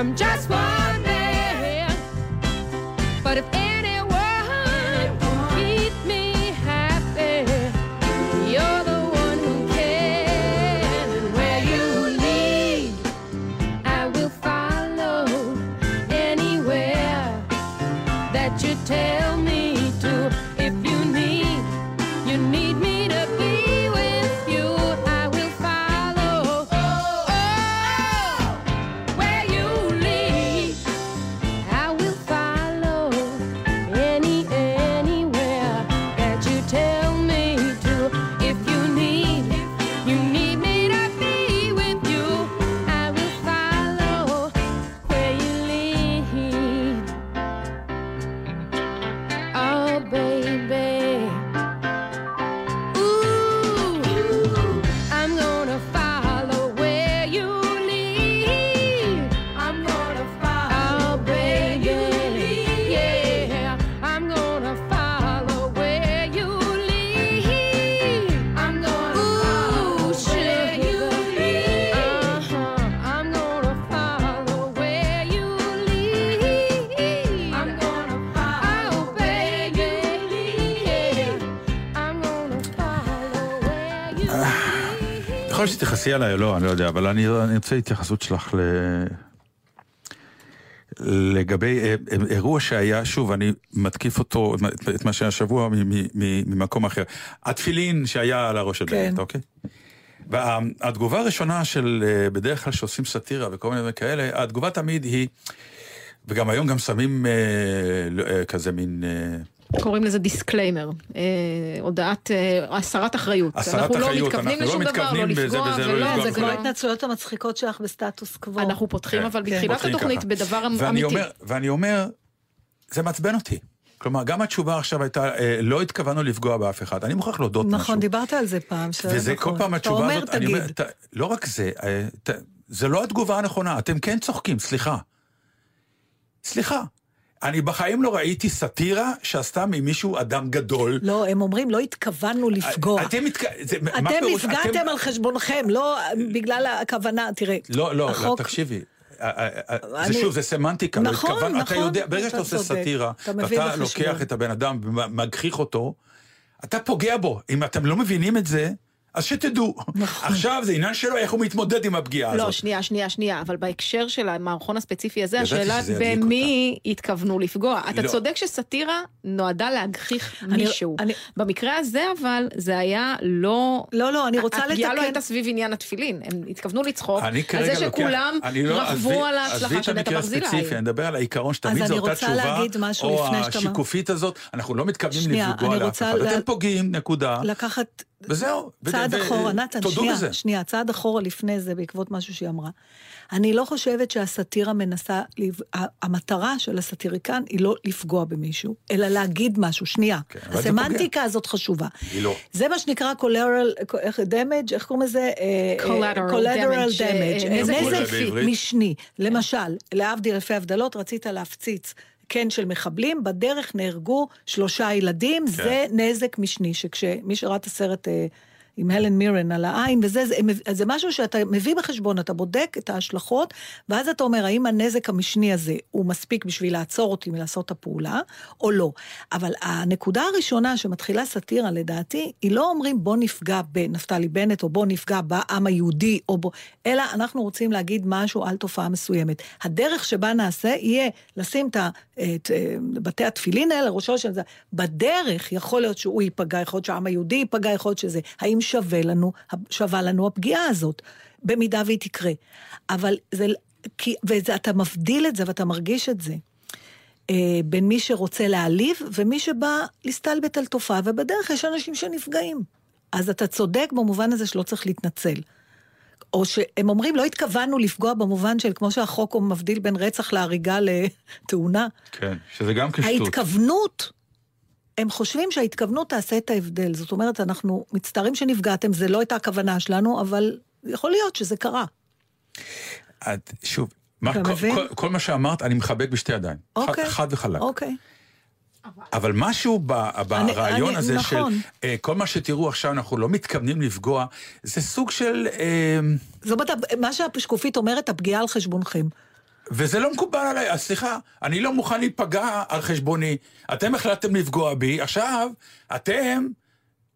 from just one יכול להיות עליי או לא, אני לא יודע, אבל אני, אני רוצה התייחסות שלך ל... לגבי אה, אירוע שהיה, שוב, אני מתקיף אותו, את- מה שהיה השבוע ממקום אחר. התפילין שהיה על הראש של כן. בנט, אוקיי? והתגובה הראשונה של, אה, בדרך כלל שעושים סאטירה וכל מיני דברים כאלה, התגובה תמיד היא, וגם היום גם שמים אה, לא, אה, כזה מין... אה, קוראים לזה disclaimer, אה, הודעת אה, הסרת אחריות. הסרת אנחנו לא מתכוונים אנחנו לא לשום דבר, לא בזה לפגוע לא ולא, לפגוע זה זה כמו. ההתנצלויות המצחיקות שלך בסטטוס קוו. אנחנו פותחים כן, אבל כן. בתחילת התוכנית ככה. בדבר ואני אמיתי. אומר, ואני אומר, זה מעצבן אותי. כלומר, גם התשובה עכשיו הייתה, אה, לא התכוונו לפגוע באף אחד. אני מוכרח להודות משהו. נכון, דיברת על זה פעם. וזה נכון. כל פעם התשובה אתה אומר, הזאת, אני אומר, תגיד. ת- לא רק זה, אה, ת- זה לא התגובה הנכונה, אתם כן צוחקים, סליחה. סליחה. אני בחיים לא ראיתי סאטירה שעשתה ממישהו אדם גדול. לא, הם אומרים, לא התכוונו לפגוע. אתם התכ... זה, מה אתם פירוש? נפגעתם אתם- על חשבונכם, לא בגלל הכוונה, תראה. לא, לא, לא, תקשיבי. אה, אה, אה, זה שוב, זה סמנטיקה, לא נכון, התכוונו, אתה נכון, יודע, ברגע אתה שאתה עושה. סאטירה, ואתה. לוקח את הבן אדם ומגחיך אותו, אתה פוגע בו. אם אתם לא מבינים את זה, אז שתדעו. נכון. עכשיו זה עניין שלו איך הוא מתמודד עם הפגיעה הזאת. לא, שנייה, שנייה, שנייה, אבל בהקשר של המערכון הספציפי הזה, השאלה במי התכוונו לפגוע. אתה לא. צודק שסאטירה נועדה להגחיך אני- מישהו. אני- במקרה הזה אבל, זה היה לא... לא, לא, אני רוצה הפגיעה לא לתקן. הייתה סביב עניין התפילין, הם התכוונו לצחוק אני על כרגע זה לוקח... שכולם אני לא- עזבי- רכבו על עזבי ההצלחה את של נטע המקרה ברזילי. הספציפי, אני מדבר על העיקרון שתמיד זו אני אותה תשובה, או השיקופית הזאת, אנחנו לא מתכוונים לפגוע אני לאף אחד. אתם פוגעים, נקודה, לקחת וזהו. צעד ו- אחורה, נתן, שנייה, בזה. שנייה, צעד אחורה לפני זה, בעקבות משהו שהיא אמרה. אני לא חושבת שהסאטירה מנסה, המטרה של הסאטיריקן היא לא לפגוע במישהו, אלא להגיד משהו, שנייה. כן, הסמנטיקה הזאת חשובה. היא לא. זה מה שנקרא collateral, איך damage, איך קוראים לזה? אה, אה, damage, אה, damage. נזק. משני. למשל, להבדיל אלפי הבדלות, רצית להפציץ. קן של מחבלים, בדרך נהרגו שלושה ילדים, כן. זה נזק משני, שכשמי שראה את הסרט אה, עם הלן מירן על העין, וזה זה, זה משהו שאתה מביא בחשבון, אתה בודק את ההשלכות, ואז אתה אומר, האם הנזק המשני הזה הוא מספיק בשביל לעצור אותי מלעשות את הפעולה, או לא. אבל הנקודה הראשונה שמתחילה סאטירה, לדעתי, היא לא אומרים בוא נפגע בנפתלי בנט, או בוא נפגע בעם היהודי, או בוא... אלא אנחנו רוצים להגיד משהו על תופעה מסוימת. הדרך שבה נעשה יהיה לשים את, את אה, בתי התפילין האלה, ראשו של זה. בדרך יכול להיות שהוא ייפגע, יכול להיות שהעם היהודי ייפגע, יכול להיות שזה. האם שווה לנו, שווה לנו הפגיעה הזאת, במידה והיא תקרה. אבל זה, כי, ואתה מבדיל את זה ואתה מרגיש את זה. אה, בין מי שרוצה להעליב ומי שבא להסתלבט על תופעה, ובדרך יש אנשים שנפגעים. אז אתה צודק במובן הזה שלא צריך להתנצל. או שהם אומרים, לא התכוונו לפגוע במובן של, כמו שהחוק הוא מבדיל בין רצח להריגה לתאונה. כן, שזה גם כשטות. ההתכוונות, הם חושבים שההתכוונות תעשה את ההבדל. זאת אומרת, אנחנו מצטערים שנפגעתם, זה לא הייתה הכוונה שלנו, אבל יכול להיות שזה קרה. את, שוב, מה, כל? כל, כל מה שאמרת, אני מחבק בשתי ידיים. אוקיי. חד, חד וחלק. אוקיי. אבל משהו ב- ברעיון אני- הזה נכון. של אה, כל מה שתראו עכשיו, אנחנו לא מתכוונים לפגוע, זה סוג של... אה, זאת אומרת, מה שהשקופית אומרת, הפגיעה על חשבונכם. וזה לא מקובל עליי, אז סליחה, אני לא מוכן להיפגע על חשבוני. אתם החלטתם לפגוע בי, עכשיו, אתם,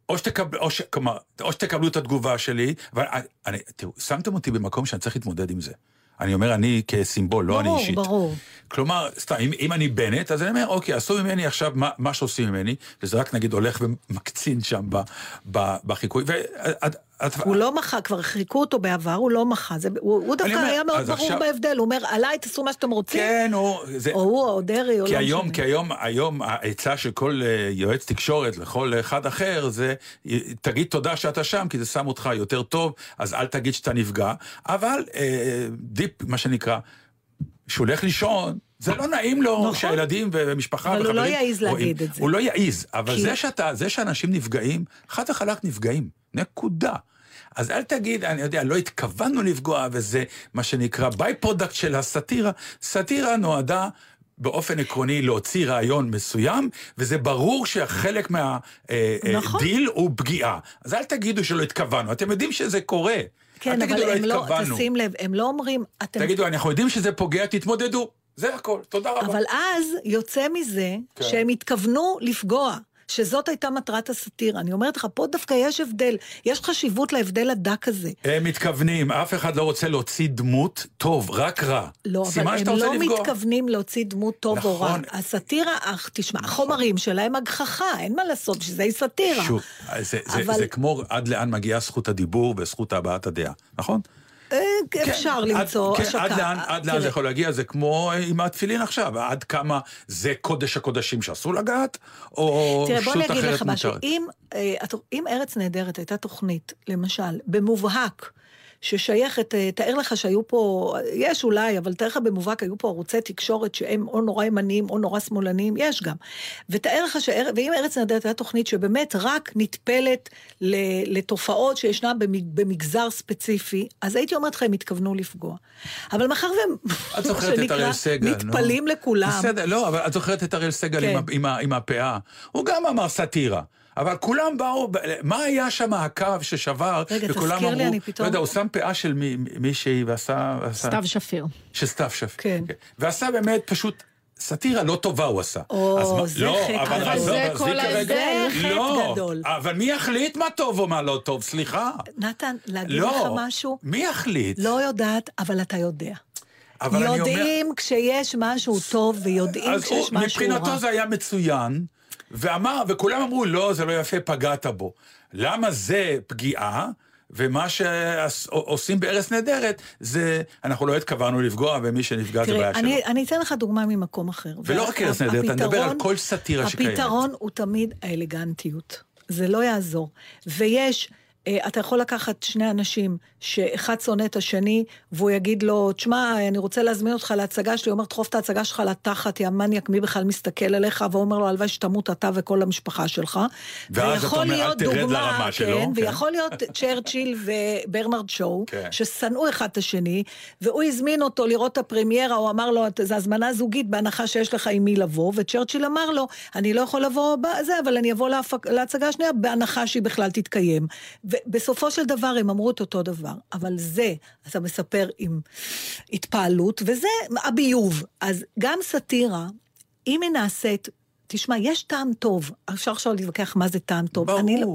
או שתקבלו, או ש... כלומר, או שתקבלו את התגובה שלי, אבל אני, תראו, שמתם אותי במקום שאני צריך להתמודד עם זה. אני אומר, אני כסימבול, לא אני ברור, אישית. ברור. כלומר, סתם, אם, אם אני בנט, אז אני אומר, אוקיי, עשו ממני עכשיו מה, מה שעושים ממני, וזה רק נגיד הולך ומקצין שם ב, ב, בחיקוי. את, הוא לא מחה, כבר חיכו אותו בעבר, הוא לא מחה. זה, הוא, הוא דווקא אומר, היה מאוד ברור עכשיו- בהבדל, הוא אומר, עליי תעשו מה שאתם רוצים, כן, או... זה, או הוא, או דרעי, או לא היום, משנה. כי היום, היום העצה של כל אה, יועץ תקשורת לכל אחד אחר זה, תגיד תודה שאתה שם, כי זה שם אותך יותר טוב, אז אל תגיד שאתה נפגע. אבל אה, דיפ, מה שנקרא, שהוא הולך לישון, זה לא נעים לו נכון. שהילדים ומשפחה אבל הוא וחברים... לא יעז רואים. להגיד את זה. הוא לא יעז, אבל כי- זה שאתה, זה שאנשים נפגעים, חד וחלק נפגעים, נקודה. אז אל תגיד, אני יודע, לא התכוונו לפגוע, וזה מה שנקרא by-product של הסאטירה. סאטירה נועדה באופן עקרוני להוציא רעיון מסוים, וזה ברור שחלק מהדיל נכון. הוא פגיעה. אז אל תגידו שלא התכוונו, אתם יודעים שזה קורה. כן, אבל תגידו הם לא. תשים לב, הם לא אומרים, אתם... תגידו, אנחנו יודעים שזה פוגע, תתמודדו. זה הכל, תודה רבה. אבל אז יוצא מזה כן. שהם התכוונו לפגוע. שזאת הייתה מטרת הסאטירה. אני אומרת לך, פה דווקא יש הבדל. יש חשיבות להבדל הדק הזה. הם מתכוונים, אף אחד לא רוצה להוציא דמות טוב, רק רע. לא, אבל הם לא לפגוע. מתכוונים להוציא דמות טוב או רע. נכון. הסאטירה, אך, תשמע, החומרים שלהם הגחכה, אין מה לעשות, זה היא סאטירה. שוב, זה, זה, אבל- זה כמו עד לאן מגיעה זכות הדיבור וזכות הבעת הדעה, נכון? אה, אפשר כן, למצוא עד, השקה. כן, עד לאן, עד לאן זה יכול להגיע? זה כמו עם התפילין עכשיו, עד כמה זה קודש הקודשים שאסור לגעת, או תראה, בוא אני אגיד אחרת לך משהו. מותרת? אה, אם ארץ נהדרת הייתה תוכנית, למשל, במובהק, ששייכת, אה, תאר לך שהיו פה, יש אולי, אבל תאר לך במובהק, היו פה ערוצי תקשורת שהם או נורא ימניים או נורא שמאלניים, יש גם. ותאר לך, שאר, ואם ארץ נהדרת הייתה תוכנית שבאמת רק נטפלת לתופעות שישנן במג- במגזר ספציפי, אז הייתי אומרת לך, הם התכוונו לפגוע. אבל מאחר והם, את זוכרת את אריאל סגל, נו. מתפלים לכולם. בסדר, לא, אבל את זוכרת את אריאל סגל כן. עם עם עם הפאה? הוא גם אמר סאטירה. אבל כולם באו, מה היה שם הקו ששבר, רגע, וכולם תזכיר לי, אמרו, אני פתאום- לא יודע, הוא שם פאה של מי- מישהי ועשה... סתיו שפיר. של סתיו שפיר. כן. ועשה באמת פשוט... סאטירה לא טובה הוא עשה. או, זה לא, חטא. אבל אבל עזוב, זה כל כרגע. ההבדל. זה חטא לא, גדול. אבל מי יחליט מה טוב או מה לא טוב? סליחה. נתן, להגיד לא. לך משהו? מי יחליט? לא יודעת, אבל אתה יודע. אבל אני אומר- יודעים כשיש משהו טוב, ויודעים אז הוא, כשיש משהו רע. מבחינתו זה היה מצוין, ואמר, וכולם אמרו, לא, זה לא יפה, פגעת בו. למה זה פגיעה? ומה שעושים בארץ נהדרת, זה, אנחנו לא התכוונו לפגוע, ומי שנפגע זה תראה, בעיה שלו. אני, אני אתן לך דוגמה ממקום אחר. ולא רק ארץ נהדרת, אני מדבר על כל סאטירה שקיימת. הפתרון הוא תמיד האלגנטיות. זה לא יעזור. ויש, אה, אתה יכול לקחת שני אנשים שאחד שונא את השני, והוא יגיד לו, תשמע, אני רוצה להזמין אותך להצגה שלי, הוא אומר, דחוף את ההצגה שלך לתחת, יא מניאק, מי בכלל מסתכל עליך, והוא אומר לו, הלוואי שתמות אתה וכל המשפחה שלך. ואז אתה אומר, אל תרד דוגמה, לרמה שלו, כן, כן. ויכול להיות צ'רצ'יל וברנרד שואו, כן. ששנאו אחד את השני, והוא הזמין אותו לראות את הפרמיירה, הוא אמר לו, זו הזמנה זוגית בהנחה שיש לך עם מי לבוא, וצ'רצ'יל אמר לו, אני לא יכול לבוא בזה, אבל אני אבוא להפק, להצגה השנייה בהנחה שהיא בכלל תתקיים. ובסופו של דבר הם אמרו את אותו דבר, אבל זה, אתה מספר עם התפעלות, וזה הביוב. אז גם סאטירה, אם היא נעשית... תשמע, יש טעם טוב, אפשר עכשיו להתווכח מה זה טעם טוב. ברור. אני לא...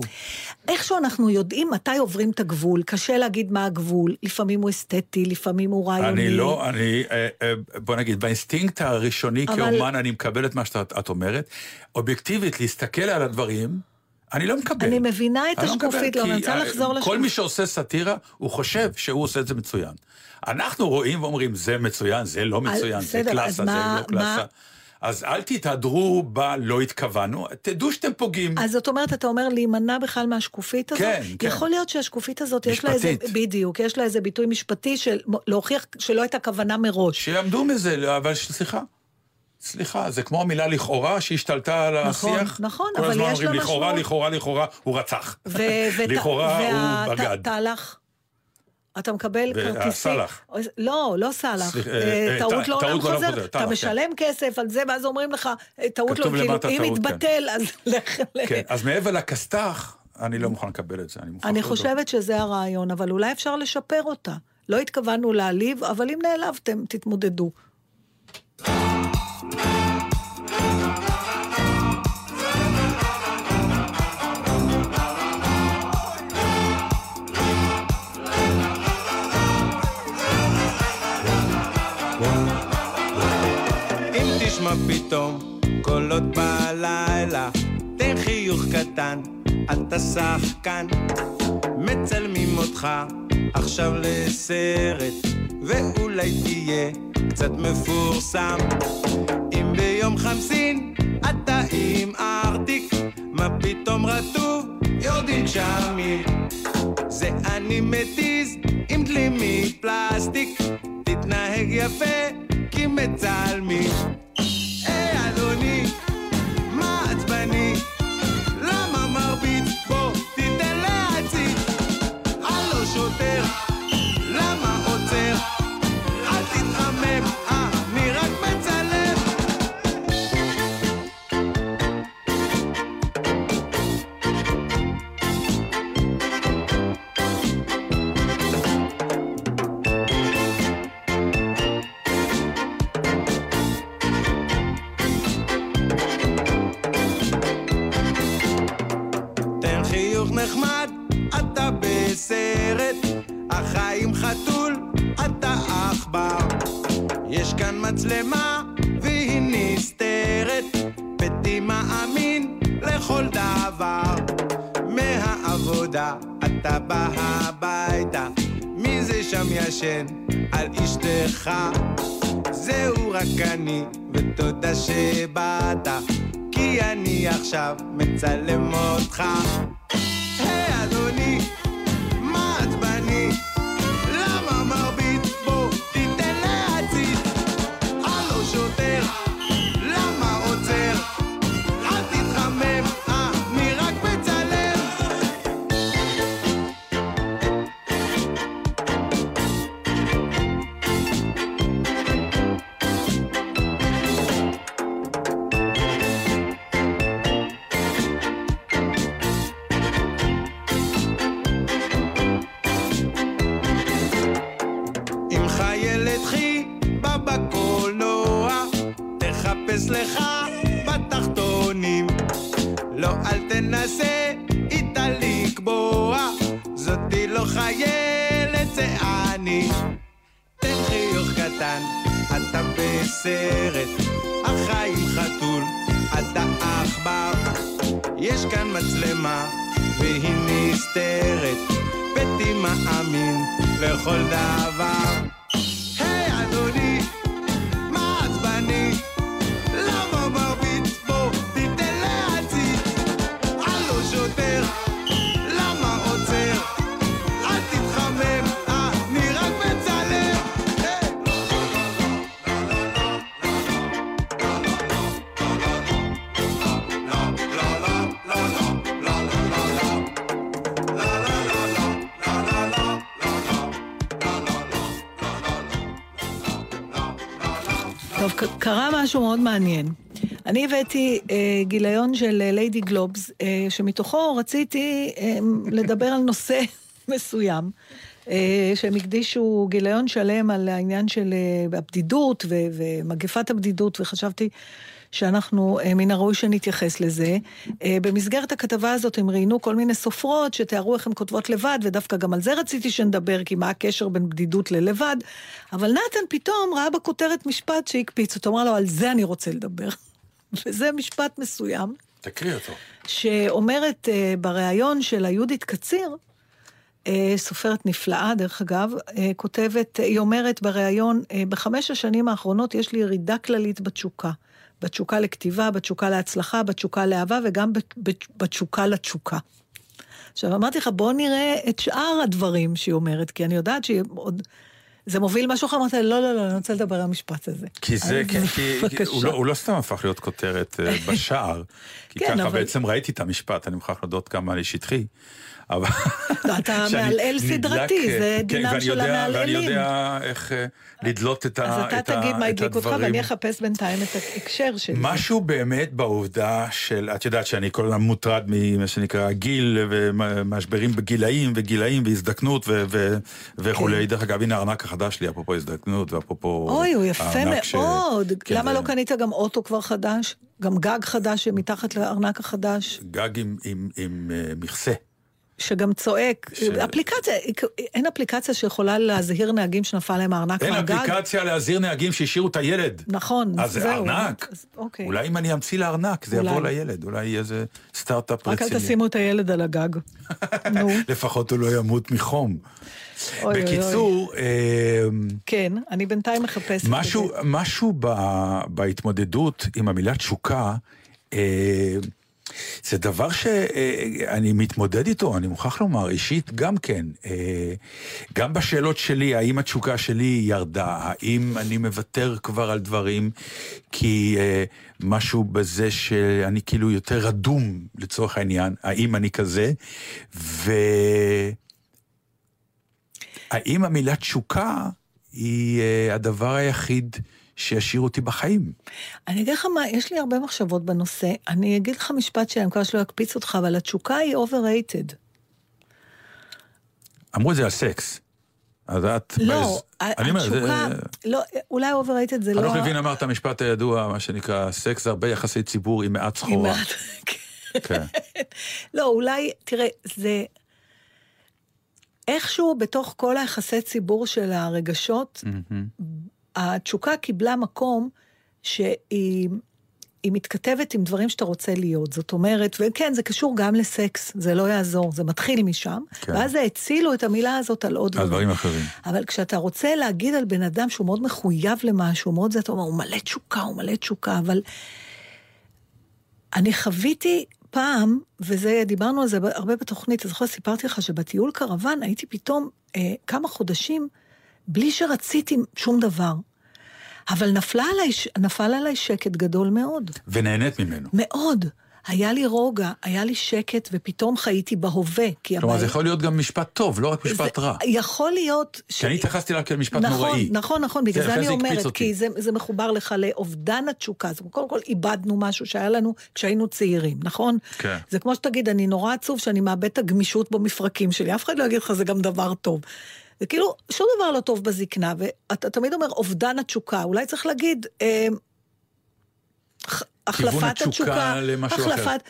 איכשהו אנחנו יודעים מתי עוברים את הגבול, קשה להגיד מה הגבול, לפעמים הוא אסתטי, לפעמים הוא רעיוני. אני לא, אני, אה, אה, בוא נגיד, באינסטינקט הראשוני אבל- כאומן, אני מקבל את מה שאת את אומרת. אובייקטיבית, להסתכל על הדברים, אני לא מקבל. אני מבינה את מקבל, השקופית, לא, אני רוצה לחזור כל לשקופית. מי שעושה סאטירה, הוא חושב שהוא עושה את זה מצוין. אנחנו רואים ואומרים, זה מצוין, זה לא מצוין, זה קלאסה, זה לא קלאסה. אז אל תתהדרו בלא התכוונו, תדעו שאתם פוגעים. אז זאת אומרת, אתה אומר להימנע בכלל מהשקופית הזאת? כן, כן. יכול להיות שהשקופית הזאת, יש לה איזה... משפטית. בדיוק, יש לה איזה ביטוי משפטי של להוכיח שלא הייתה כוונה מראש. שיעמדו מזה, אבל סליחה. סליחה, זה כמו המילה לכאורה שהשתלטה על נכון, השיח. נכון, כל אבל הזמן יש אומרים לה לכאורה, משמעות. לכאורה, לכאורה, הוא רצח. ו- לכאורה וה- הוא בגד. ת- תהלך. אתה מקבל כרטיסים... הסלאח. לא, לא סלאח. אה, אה, אה, טעות לעולם טעות לעולם חוזר. אתה כן. משלם כסף על זה, ואז אומרים לך, טעות לא... כאילו, אם כן. יתבטל, אז לך... ל- כן, אז מעבר לכסת"ח, אני לא מוכן לקבל את זה. אני. חושבת שזה הרעיון, אבל אולי אפשר לשפר אותה. לא התכוונו להעליב, אבל אם נעלבתם, תתמודדו. תשמע פתאום קולות בלילה, תן חיוך קטן, אתה שחקן. מצלמים אותך עכשיו לסרט, ואולי תהיה קצת מפורסם. אם ביום חמסין אתה עם ארטיק, מה פתאום רטוב? יורדים גשמים. זה אני מתיז עם דלי מפלסטיק, תתנהג יפה כי מצלמים. היי אדוני, ישן על אשתך? זהו רק אני, ותודה שבאת, כי אני עכשיו מצלם אותך. משהו מאוד מעניין. אני הבאתי אה, גיליון של אה, ליידי גלובס, אה, שמתוכו רציתי אה, לדבר על נושא מסוים, אה, שהם הקדישו גיליון שלם על העניין של אה, הבדידות ו- ומגפת הבדידות, וחשבתי שאנחנו, אה, מן הראוי שנתייחס לזה. במסגרת הכתבה הזאת הם ראיינו כל מיני סופרות שתיארו איך הן כותבות לבד, ודווקא גם על זה רציתי שנדבר, כי מה הקשר בין בדידות ללבד. אבל נתן פתאום ראה בכותרת משפט שהקפיץ אותו, אמר לו, על זה אני רוצה לדבר. וזה משפט מסוים, תקריא אותו. שאומרת אה, בריאיון של היהודית קציר, סופרת נפלאה, דרך אגב, אה, כותבת, היא אומרת בריאיון, אה, בחמש השנים האחרונות יש לי ירידה כללית בתשוקה. בתשוקה לכתיבה, בתשוקה להצלחה, בתשוקה לאהבה וגם בת- בת- בתשוקה לתשוקה. עכשיו, אמרתי לך, בוא נראה את שאר הדברים שהיא אומרת, כי אני יודעת שהיא עוד... זה מוביל משהו אחר, אמרתי לה, לא, לא, לא, אני רוצה לדבר על המשפט הזה. כי זה, אז כי. הוא, לא, הוא לא סתם הפך להיות כותרת אה, בשער, כי כן, ככה אבל- בעצם ראיתי את המשפט, אני מוכרח להודות כמה אני שטחי. אבל... לא, אתה מעלעל סדרתי, אה, זה כן, דינם של המעלעלים. ואני יודע איך אה, לדלות את, אז ה, אתה תגיד מה הדליק אותך, הדברים. ואני אחפש בינתיים את ההקשר של זה. משהו באמת בעובדה של, את יודעת שאני כל הזמן מוטרד ממה שנקרא גיל ומשברים בגילאים וגילאים והזדקנות וכולי. דרך אגב, הנה הארנק החדש שלי, אפרופו הזדקנות ואפרופו... כן. אוי, הוא יפה מאוד. כן, למה לא קנית גם אוטו כבר חדש? גם גג חדש שמתחת לארנק החדש, גג עם אה, מכסה. שגם צועק. ש- אפליקציה, אין אפליקציה שיכולה להזהיר נהגים שנפל להם הארנק אין מהגג? אפליקציה להזהיר נהגים שהשאירו את הילד. נכון, אז זה זהו. ארנק. אז- אוקיי. אולי אם אני אמציא לארנק, זה אולי. יבוא לילד. אולי יהיה איזה סטארט-אפ רק אל רציני. תשימו את הילד על הגג. נו, לפחות הוא לא ימות מחום. אוי, אוי, אוי. בקיצור, אה, כן, אני בינתיים מחפשת. את משהו, זה. משהו ב, בהתמודדות עם המילה תשוקה, אה, זה דבר שאני מתמודד איתו, אני מוכרח לומר, אישית גם כן. אה, גם בשאלות שלי, האם התשוקה שלי ירדה, האם אני מוותר כבר על דברים, כי אה, משהו בזה שאני כאילו יותר רדום לצורך העניין, האם אני כזה, ו... האם המילה תשוקה היא אה, הדבר היחיד שישאיר אותי בחיים? אני אגיד לך מה, יש לי הרבה מחשבות בנושא. אני אגיד לך משפט שאני מקווה שלא יקפיץ אותך, אבל התשוקה היא overrated. אמרו את זה על סקס. אז את... לא, באיז- אני אומר, התשוקה, זה... לא, אולי overrated זה לא... הלוך לוין אמר את המשפט הידוע, מה שנקרא, סקס זה הרבה יחסי ציבור עם מעט עם סחורה. מעט- כן. לא, אולי, תראה, זה... איכשהו בתוך כל היחסי ציבור של הרגשות, התשוקה קיבלה מקום שהיא היא מתכתבת עם דברים שאתה רוצה להיות. זאת אומרת, וכן, זה קשור גם לסקס, זה לא יעזור, זה מתחיל משם, כן. ואז הצילו את המילה הזאת על עוד על דברים. אחרים. אבל כשאתה רוצה להגיד על בן אדם שהוא מאוד מחויב למשהו, מאוד זה, אתה אומר, הוא מלא תשוקה, הוא מלא תשוקה, אבל אני חוויתי פעם, וזה, דיברנו על זה הרבה בתוכנית, אתה זוכר, סיפרתי לך שבטיול קרוון הייתי פתאום אה, כמה חודשים בלי שרציתי שום דבר. אבל נפלה עליי, נפל עליי שקט גדול מאוד. ונהנית ממנו. מאוד. היה לי רוגע, היה לי שקט, ופתאום חייתי בהווה. כי כלומר, הבעיה- זה יכול להיות גם משפט טוב, לא רק משפט זה רע. יכול להיות... ש... כי אני התייחסתי אליו כאל משפט נכון, נוראי. נכון, נכון, בגלל כן, זה אני זה הקפיץ אומרת. כי זה, זה מחובר לך לאובדן התשוקה. אומרת, קודם כל איבדנו משהו שהיה לנו כשהיינו צעירים, נכון? כן. זה כמו שתגיד, אני נורא עצוב שאני מאבד את הגמישות במפרקים שלי, אף אחד לא יגיד לך, זה גם דבר טוב. זה כאילו, שום דבר לא טוב בזקנה, ואתה תמיד אומר, אובדן התשוקה, אולי צריך להגיד, אה, החלפת התשוקה אחר. החלפת...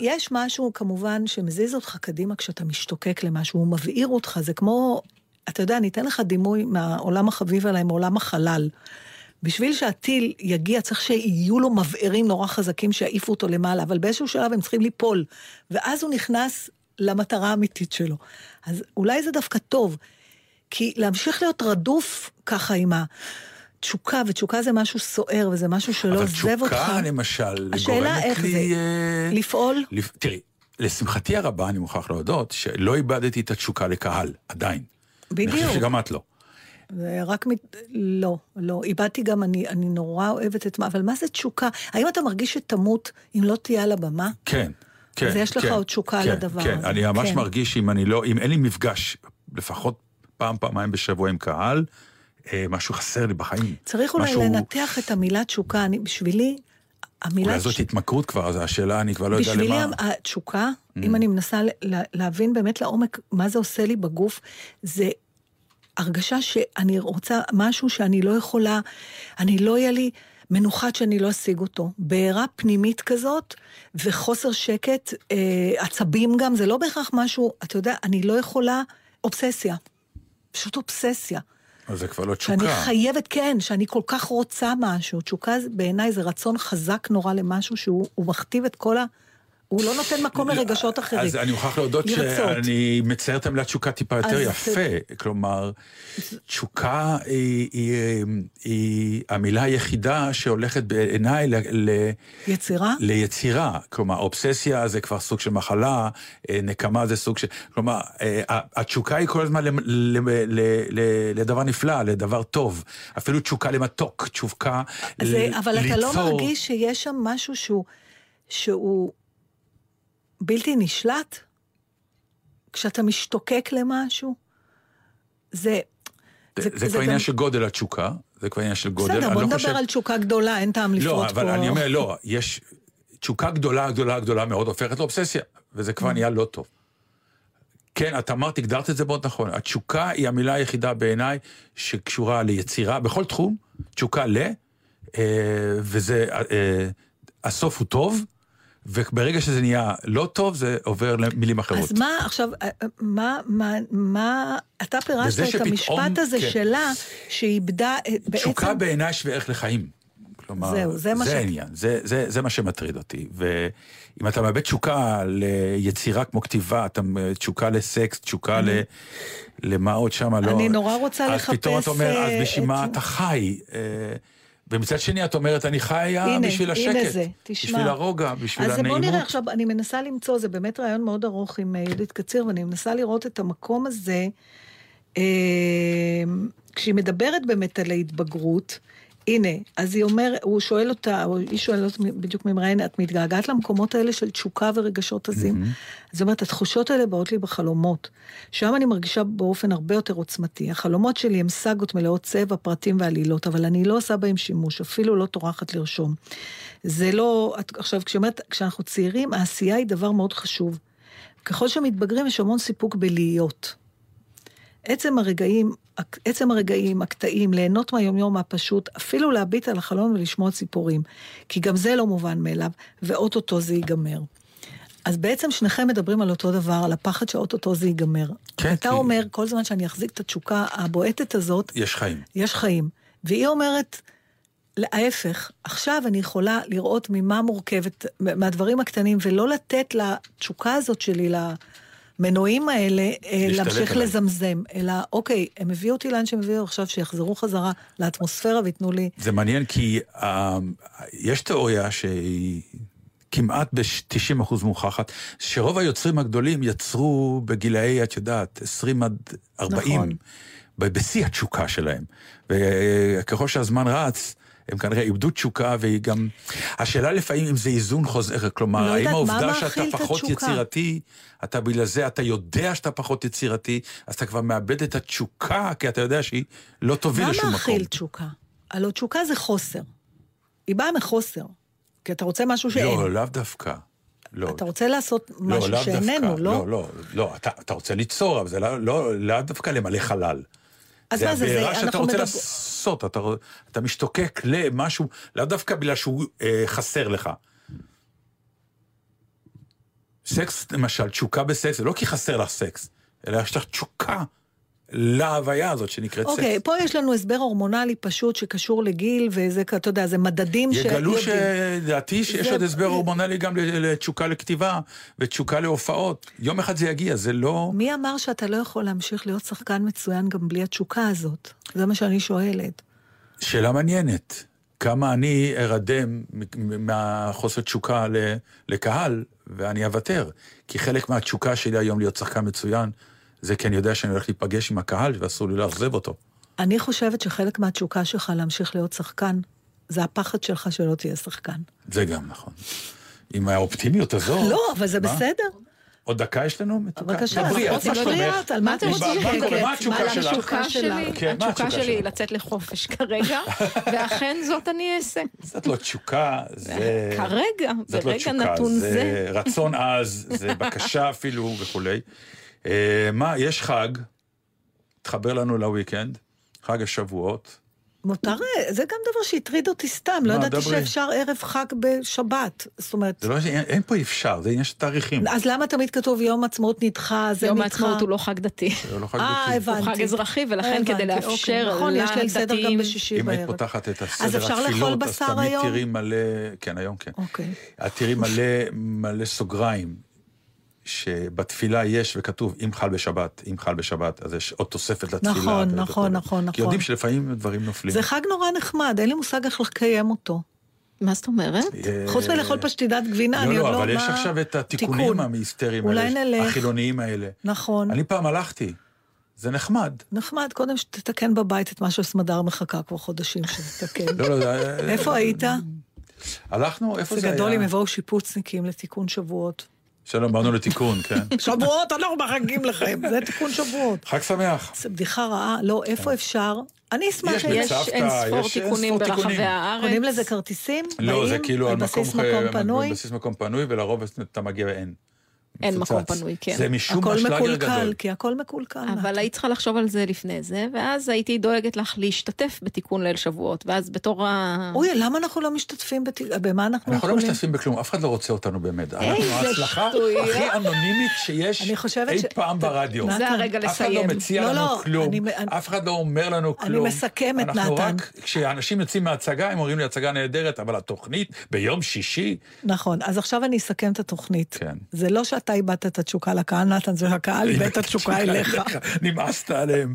יש משהו כמובן שמזיז אותך קדימה כשאתה משתוקק למשהו, הוא מבעיר אותך, זה כמו, אתה יודע, אני אתן לך דימוי מהעולם החביב עליי, מעולם החלל. בשביל שהטיל יגיע, צריך שיהיו לו מבערים נורא חזקים שיעיפו אותו למעלה, אבל באיזשהו שלב הם צריכים ליפול, ואז הוא נכנס למטרה האמיתית שלו. אז אולי זה דווקא טוב, כי להמשיך להיות רדוף ככה עם התשוקה, ותשוקה זה משהו סוער, וזה משהו שלא אבל עוזב אותך. תשוקה, למשל, השאלה גורמת איך לי... זה, אה, לפעול? לפ... תראי, לשמחתי הרבה, אני מוכרח להודות, שלא איבדתי את התשוקה לקהל, עדיין. אני בדיוק. חושב שגם את לא. זה רק מת... לא, לא. איבדתי גם, אני, אני נורא אוהבת את מה, אבל מה זה תשוקה? האם אתה מרגיש שתמות אם לא תהיה על הבמה? כן, כן. אז יש לך כן, עוד תשוקה כן, לדבר כן, הזה. אני ממש כן. מרגיש שאם אני לא, אם אין לי מפגש, לפחות פעם, פעמיים בשבוע עם קהל, אה, משהו חסר לי בחיים. צריך אולי משהו- לנתח את המילה תשוקה. אני, בשבילי, המילה... אולי זאת תש- התמכרות כבר, אז השאלה, אני כבר לא יודע בשבילי למה. התשוקה, אם אני מנסה להבין באמת לעומק מה זה עושה לי בגוף, זה הרגשה שאני רוצה משהו שאני לא יכולה, אני לא יהיה לי מנוחת שאני לא אשיג אותו. בעירה פנימית כזאת, וחוסר שקט, אה, עצבים גם, זה לא בהכרח משהו, אתה יודע, אני לא יכולה, אובססיה. פשוט אובססיה. אז זה כבר לא שאני תשוקה. חייבת, כן, שאני כל כך רוצה משהו. תשוקה בעיניי זה רצון חזק נורא למשהו שהוא הוא מכתיב את כל ה... הוא לא נותן מקום לרגשות אחרים. אז אני מוכרח להודות. שאני מצייר את המילה תשוקה טיפה יותר יפה. כלומר, תשוקה היא, המילה היחידה שהולכת בעיניי ל, יצירה? ליצירה. כלומר, אובססיה זה כבר סוג של מחלה, אה, נקמה זה סוג של... כלומר, אה, התשוקה היא כל הזמן לדבר נפלא, לדבר טוב. אפילו תשוקה למתוק, תשוקה זה, ל- אבל אתה לא ליצור. מרגיש שיש שם משהו שהוא, שהוא בלתי נשלט? כשאתה משתוקק למשהו? זה... זה, זה, כבר עניין של גודל התשוקה, זה כבר עניין של גודל. בסדר, בוא לא נדבר חושב- על תשוקה גדולה, אין טעם לפרוט לא, פה. אבל אני אומר, לא, יש... תשוקה גדולה, גדולה, גדולה מאוד הופכת לאובססיה, וזה Mm. כבר נהיה לא טוב. כן, את אמרת, הגדרת את זה מאוד נכון. התשוקה היא המילה היחידה בעיניי שקשורה ליצירה, בכל תחום, תשוקה ל, אה, וזה, אה, הסוף הוא טוב, וברגע שזה נהיה לא טוב, זה עובר למילים אחרות. אז מה עכשיו, אה, אה, מה, מה, מה, אתה פירשת את שפתאום- המשפט הזה כן. שלה, שאיבדה אה, בעצם... תשוקה בעיניי שווה ערך לחיים. כלומר, זהו, זה מה ש- זה העניין, זה, זה, זה מה שמטריד אותי. ואם אתה מאבד תשוקה ליצירה כמו כתיבה, אתה תשוקה לסקס, תשוקה ל... למה עוד שמה, לא... אני נורא רוצה אז לחפש, פתאום אתה אומר, אז בשביל מה את- אתה חי? אה, ומצד שני את אומרת, אני חיה הנה, בשביל השקט. הנה זה, תשמע. בשביל הרוגע, בשביל אז הנעימות. בוא נראה עכשיו, אני מנסה למצוא, זה באמת רעיון מאוד ארוך עם אה, יהודית קציר, ואני מנסה לראות את המקום הזה, אה, כשהיא מדברת באמת על ההתבגרות, הנה, אז היא אומרת, הוא שואל אותה, או היא שואלת אותה בדיוק ממראיין, את מתגעגעת למקומות האלה של תשוקה ורגשות עזים? אז היא אומרת, התחושות האלה באות לי בחלומות. שם אני מרגישה באופן הרבה יותר עוצמתי. החלומות שלי הם סאגות מלאות צבע, פרטים ועלילות, אבל אני לא עושה בהם שימוש, אפילו לא טורחת לרשום. זה לא, את- עכשיו, כשאומרת, כשאנחנו צעירים, העשייה היא דבר מאוד חשוב. ככל שמתבגרים, יש המון סיפוק בלהיות. עצם הרגעים, עצם הרגעים, הקטעים, ליהנות מהיומיום הפשוט, אפילו להביט על החלון ולשמוע ציפורים. כי גם זה לא מובן מאליו, ואו-טו-טו זה ייגמר. אז בעצם שניכם מדברים על אותו דבר, על הפחד שאו-טו-טו זה ייגמר. כן, אתה כי- אומר, כל זמן שאני אחזיק את התשוקה הבועטת הזאת, יש חיים. יש חיים. והיא אומרת, להפך, עכשיו אני יכולה לראות ממה מורכבת, מהדברים הקטנים, ולא לתת לתשוקה הזאת שלי, למנועים האלה, אה, להמשיך עליי. לזמזם. אלא, אוקיי, הם הביאו אותי לאן שהם הביאו, עכשיו שיחזרו חזרה לאטמוספירה וייתנו לי... זה מעניין כי uh, יש תיאוריה שהיא כמעט ב-90% מוכחת, שרוב היוצרים הגדולים יצרו בגילאי, את יודעת, 20 עד 40, נכון. בשיא התשוקה שלהם. וככל שהזמן רץ, הם כנראה איבדו תשוקה והיא גם... השאלה לפעמים אם זה איזון חוזר, כלומר, לא האם מה העובדה שאתה פחות התשוקה? יצירתי, אתה בגלל זה, אתה יודע שאתה פחות יצירתי, אז אתה כבר מאבד את התשוקה, כי אתה יודע שהיא לא תוביל מה לשום מקום. מאכיל תשוקה? הלוא תשוקה זה חוסר. היא באה מחוסר. כי אתה רוצה משהו שאין. לא, לאו דווקא. לא. אתה רוצה לעשות משהו לאו שאיננו, דווקא. לא? לא, לא, לא, אתה, אתה רוצה ליצור, אבל זה לא, לא, לאו דווקא למלא חלל. אז זה מה זה, זה- הבעירה שאתה אנחנו רוצה לעשות, אתה, אתה משתוקק למשהו, לאו דווקא בגלל שהוא אה, חסר לך. סקס, למשל, תשוקה בסקס, זה לא כי חסר לך סקס, אלא יש לך תשוקה להוויה הזאת שנקראת אוקיי, סקס. פה יש לנו הסבר הורמונלי פשוט שקשור לגיל, וזה, אתה יודע, זה מדדים יגלו שיודעים. שלדעתי שיש זה- עוד הסבר הורמונלי גם לתשוקה לכתיבה ותשוקה להופעות. יום אחד זה יגיע, זה לא... מי אמר שאתה לא יכול להמשיך להיות שחקן מצוין גם בלי התשוקה הזאת? זה מה שאני שואלת. שאלה מעניינת. כמה אני אדם מהחוסר תשוקה לקהל, ואני אוותר. כי חלק מהתשוקה שלי היום להיות שחקן מצוין, זה כי אני יודע שאני הולך להיפגש עם הקהל ואסור לי לאכזב אותו. אני חושבת שחלק מהתשוקה שלך להמשיך להיות שחקן, זה הפחד שלך שלא תהיה שחקן. זה גם נכון. עם האופטימיות הזו. לא, אבל זה מה? בסדר. עוד דקה יש לנו? בבקשה, דברי, אנחנו את מה רוצים? לדעת על מה אתם רוצים מה- לדעת. מה התשוקה מה שלך? התשוקה שלי? כן, התשוקה שלי היא? לצאת לחופש כרגע, ואכן זאת אני אעשה. זאת לא תשוקה, זה... כרגע, לא ברגע נתון זה זה. רצון עז, זה בקשה אפילו וכולי. אה, מה, יש חג, תחבר לנו לוויקנד, חג השבועות. מותר, זה גם דבר שהטריד אותי סתם, לא מה, ידעתי. שאפשר ערב חג בשבת. זאת אומרת, זה לא, אין, אין פה אפשר, זה עניין של תאריכים. אז למה תמיד כתוב יום עצמאות נדחה, זה יום נדחה? העצמאות הוא לא חג דתי. זה לא חג אה, דתי. הבנתי. הוא חג אזרחי, ולכן כדי הבנתי, לאפשר אוקיי. נכון, יש ליל סדר גם לדתיים- בשישי אם היית בערב. פותחת את אז הסדר אפשר לאכול התפילות, אז בשר תמיד היום? תראי מלא, כן, היום כן. אוקיי. את תראי מלא, מלא סוגריים, שבתפילה יש וכתוב, אם חל בשבת, אם חל בשבת, אז יש עוד תוספת לתפילה. נכון, וכו'. נכון, נכון, כי נכון. יודעים שלפעמים דברים נופלים. זה חג נורא נחמד, אין לי מושג איך לקיים אותו. מה זאת אומרת? אה, חוץ מלאכול פשטידת גבינה, לא, אני עוד לא, לא... אבל יש עכשיו את התיקונים אולי האלה, נלך. החילוניים האלה. נכון. אני פעם הלכתי, זה נחמד. נחמד, קודם שתתקן בבית את מה שסמדר מחכה כבר חודשים שתתקן. לא, לא, זה- איפה היית? הלכנו, איפה זה זה היה? גדול אם יבואו שיפוצניקים לתיקון שבועות. שלום, באנו לתיקון, כן. שבועות, אנחנו מחכים לכם, זה תיקון שבועות. חג שמח. זו בדיחה רעה, לא, איפה אפשר? אני אשמח... יש אם- יש בצוותא, אין ספור תיקונים ברחבי תיקונים. הארץ. קונים לזה כרטיסים? לא, זה כאילו על מקום, בסיס מקום פנוי? על בסיס מקום פנוי, ולרוב אתה מגיע ואין. אין. מקום פנוי, כן. זה משום מה הכל שלאגר מקולקל, גדול. כי הכל מקולקל. אבל. היית צריכה לחשוב על זה לפני זה, ואז הייתי דואגת לך להשתתף בתיקון ליל שבועות, ואז בתור ה... אוי, למה אנחנו לא משתתפים? בת- במה אנחנו אנחנו לא יכולים? משתתפים בכלום, אף אחד לא רוצה אותנו באמת. אנחנו ההצלחה. הכי אנונימית שיש אני חושבת אי ש- פעם ברדיו. זה הרגע אף אחד לסיים. לא מציע לא, לנו לא, כלום, אני- אני- אף אחד לא אומר לנו אני כלום. מסכמת, אנחנו נתן. רק, כשאנשים יוצאים מההצגה, הם אומרים לי, הצגה נהדרת, אבל התוכנית ביום שישי, נכון, אז עכשיו אני אסכם את התוכנית. כן. זה לא שאתה איבדת את התשוקה לקהל, נתן, זה הקהל איבד את התשוקה אליך. נמאסת עליהם.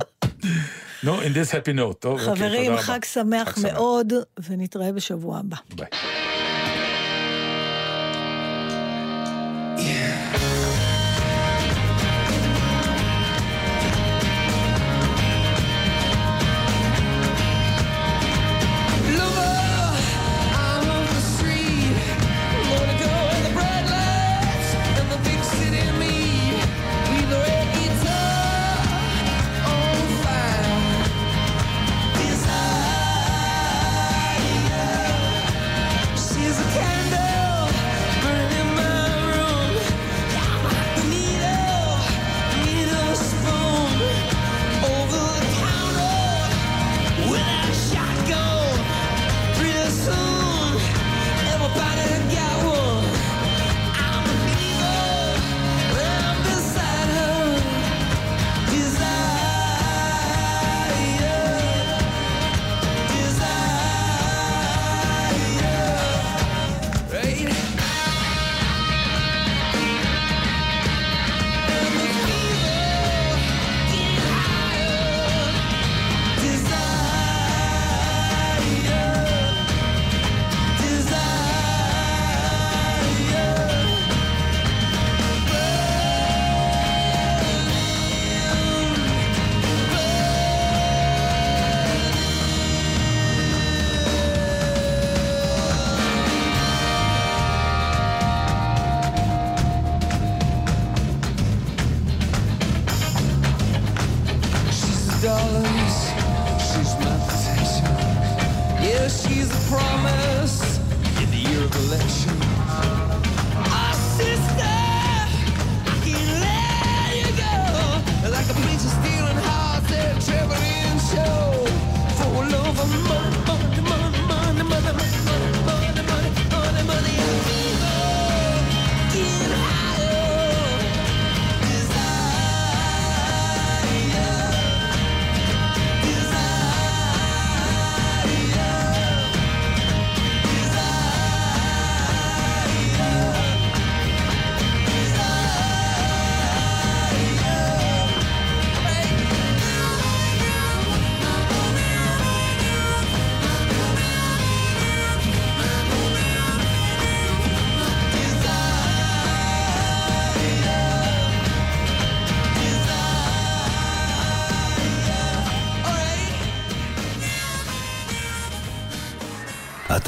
נו, in this happy note. טוב, אוקיי, חברים. חג שמח מאוד, ונתראה בשבוע הבא. ביי.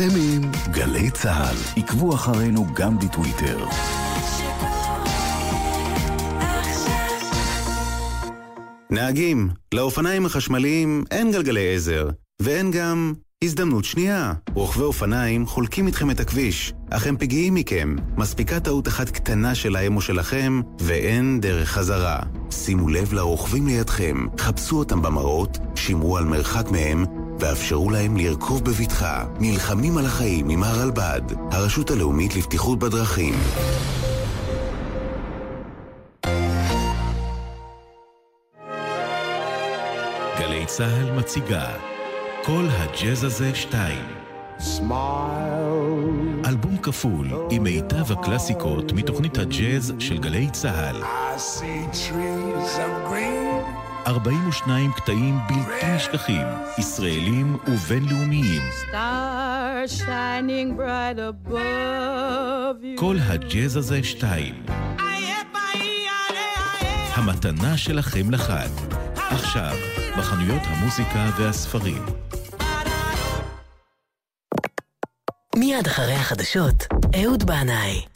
אתם עם גלי צה"ל. עקבו אחרינו גם בטוויטר. נהגים, לאופניים החשמליים אין גלגלי עזר, ואין גם הזדמנות שנייה. רוכבי אופניים חולקים איתכם את הכביש, אך הם פגיעים מכם. מספיקה טעות אחת קטנה שלהם או שלכם, ואין דרך חזרה. שימו לב לרוכבים לידכם, חפשו אותם במראות, שמרו על מרחק מהם, ואפשרו להם לרכוב בבטחה. נלחמים על החיים עם הרלב"ד, הרשות הלאומית לבטיחות בדרכים. גלי צה"ל מציגה כל הג'אז הזה שתיים. אלבום כפול עם מיטב הקלאסיקות מתוכנית הג'אז של גלי צה"ל. 42 קטעים בלתי נשכחים, ישראלים ובינלאומיים. כל הג'אז הזה שתיים. המתנה שלכם לחג. עכשיו, בחנויות המוזיקה והספרים. מיד אחרי החדשות, אהוד בנאי.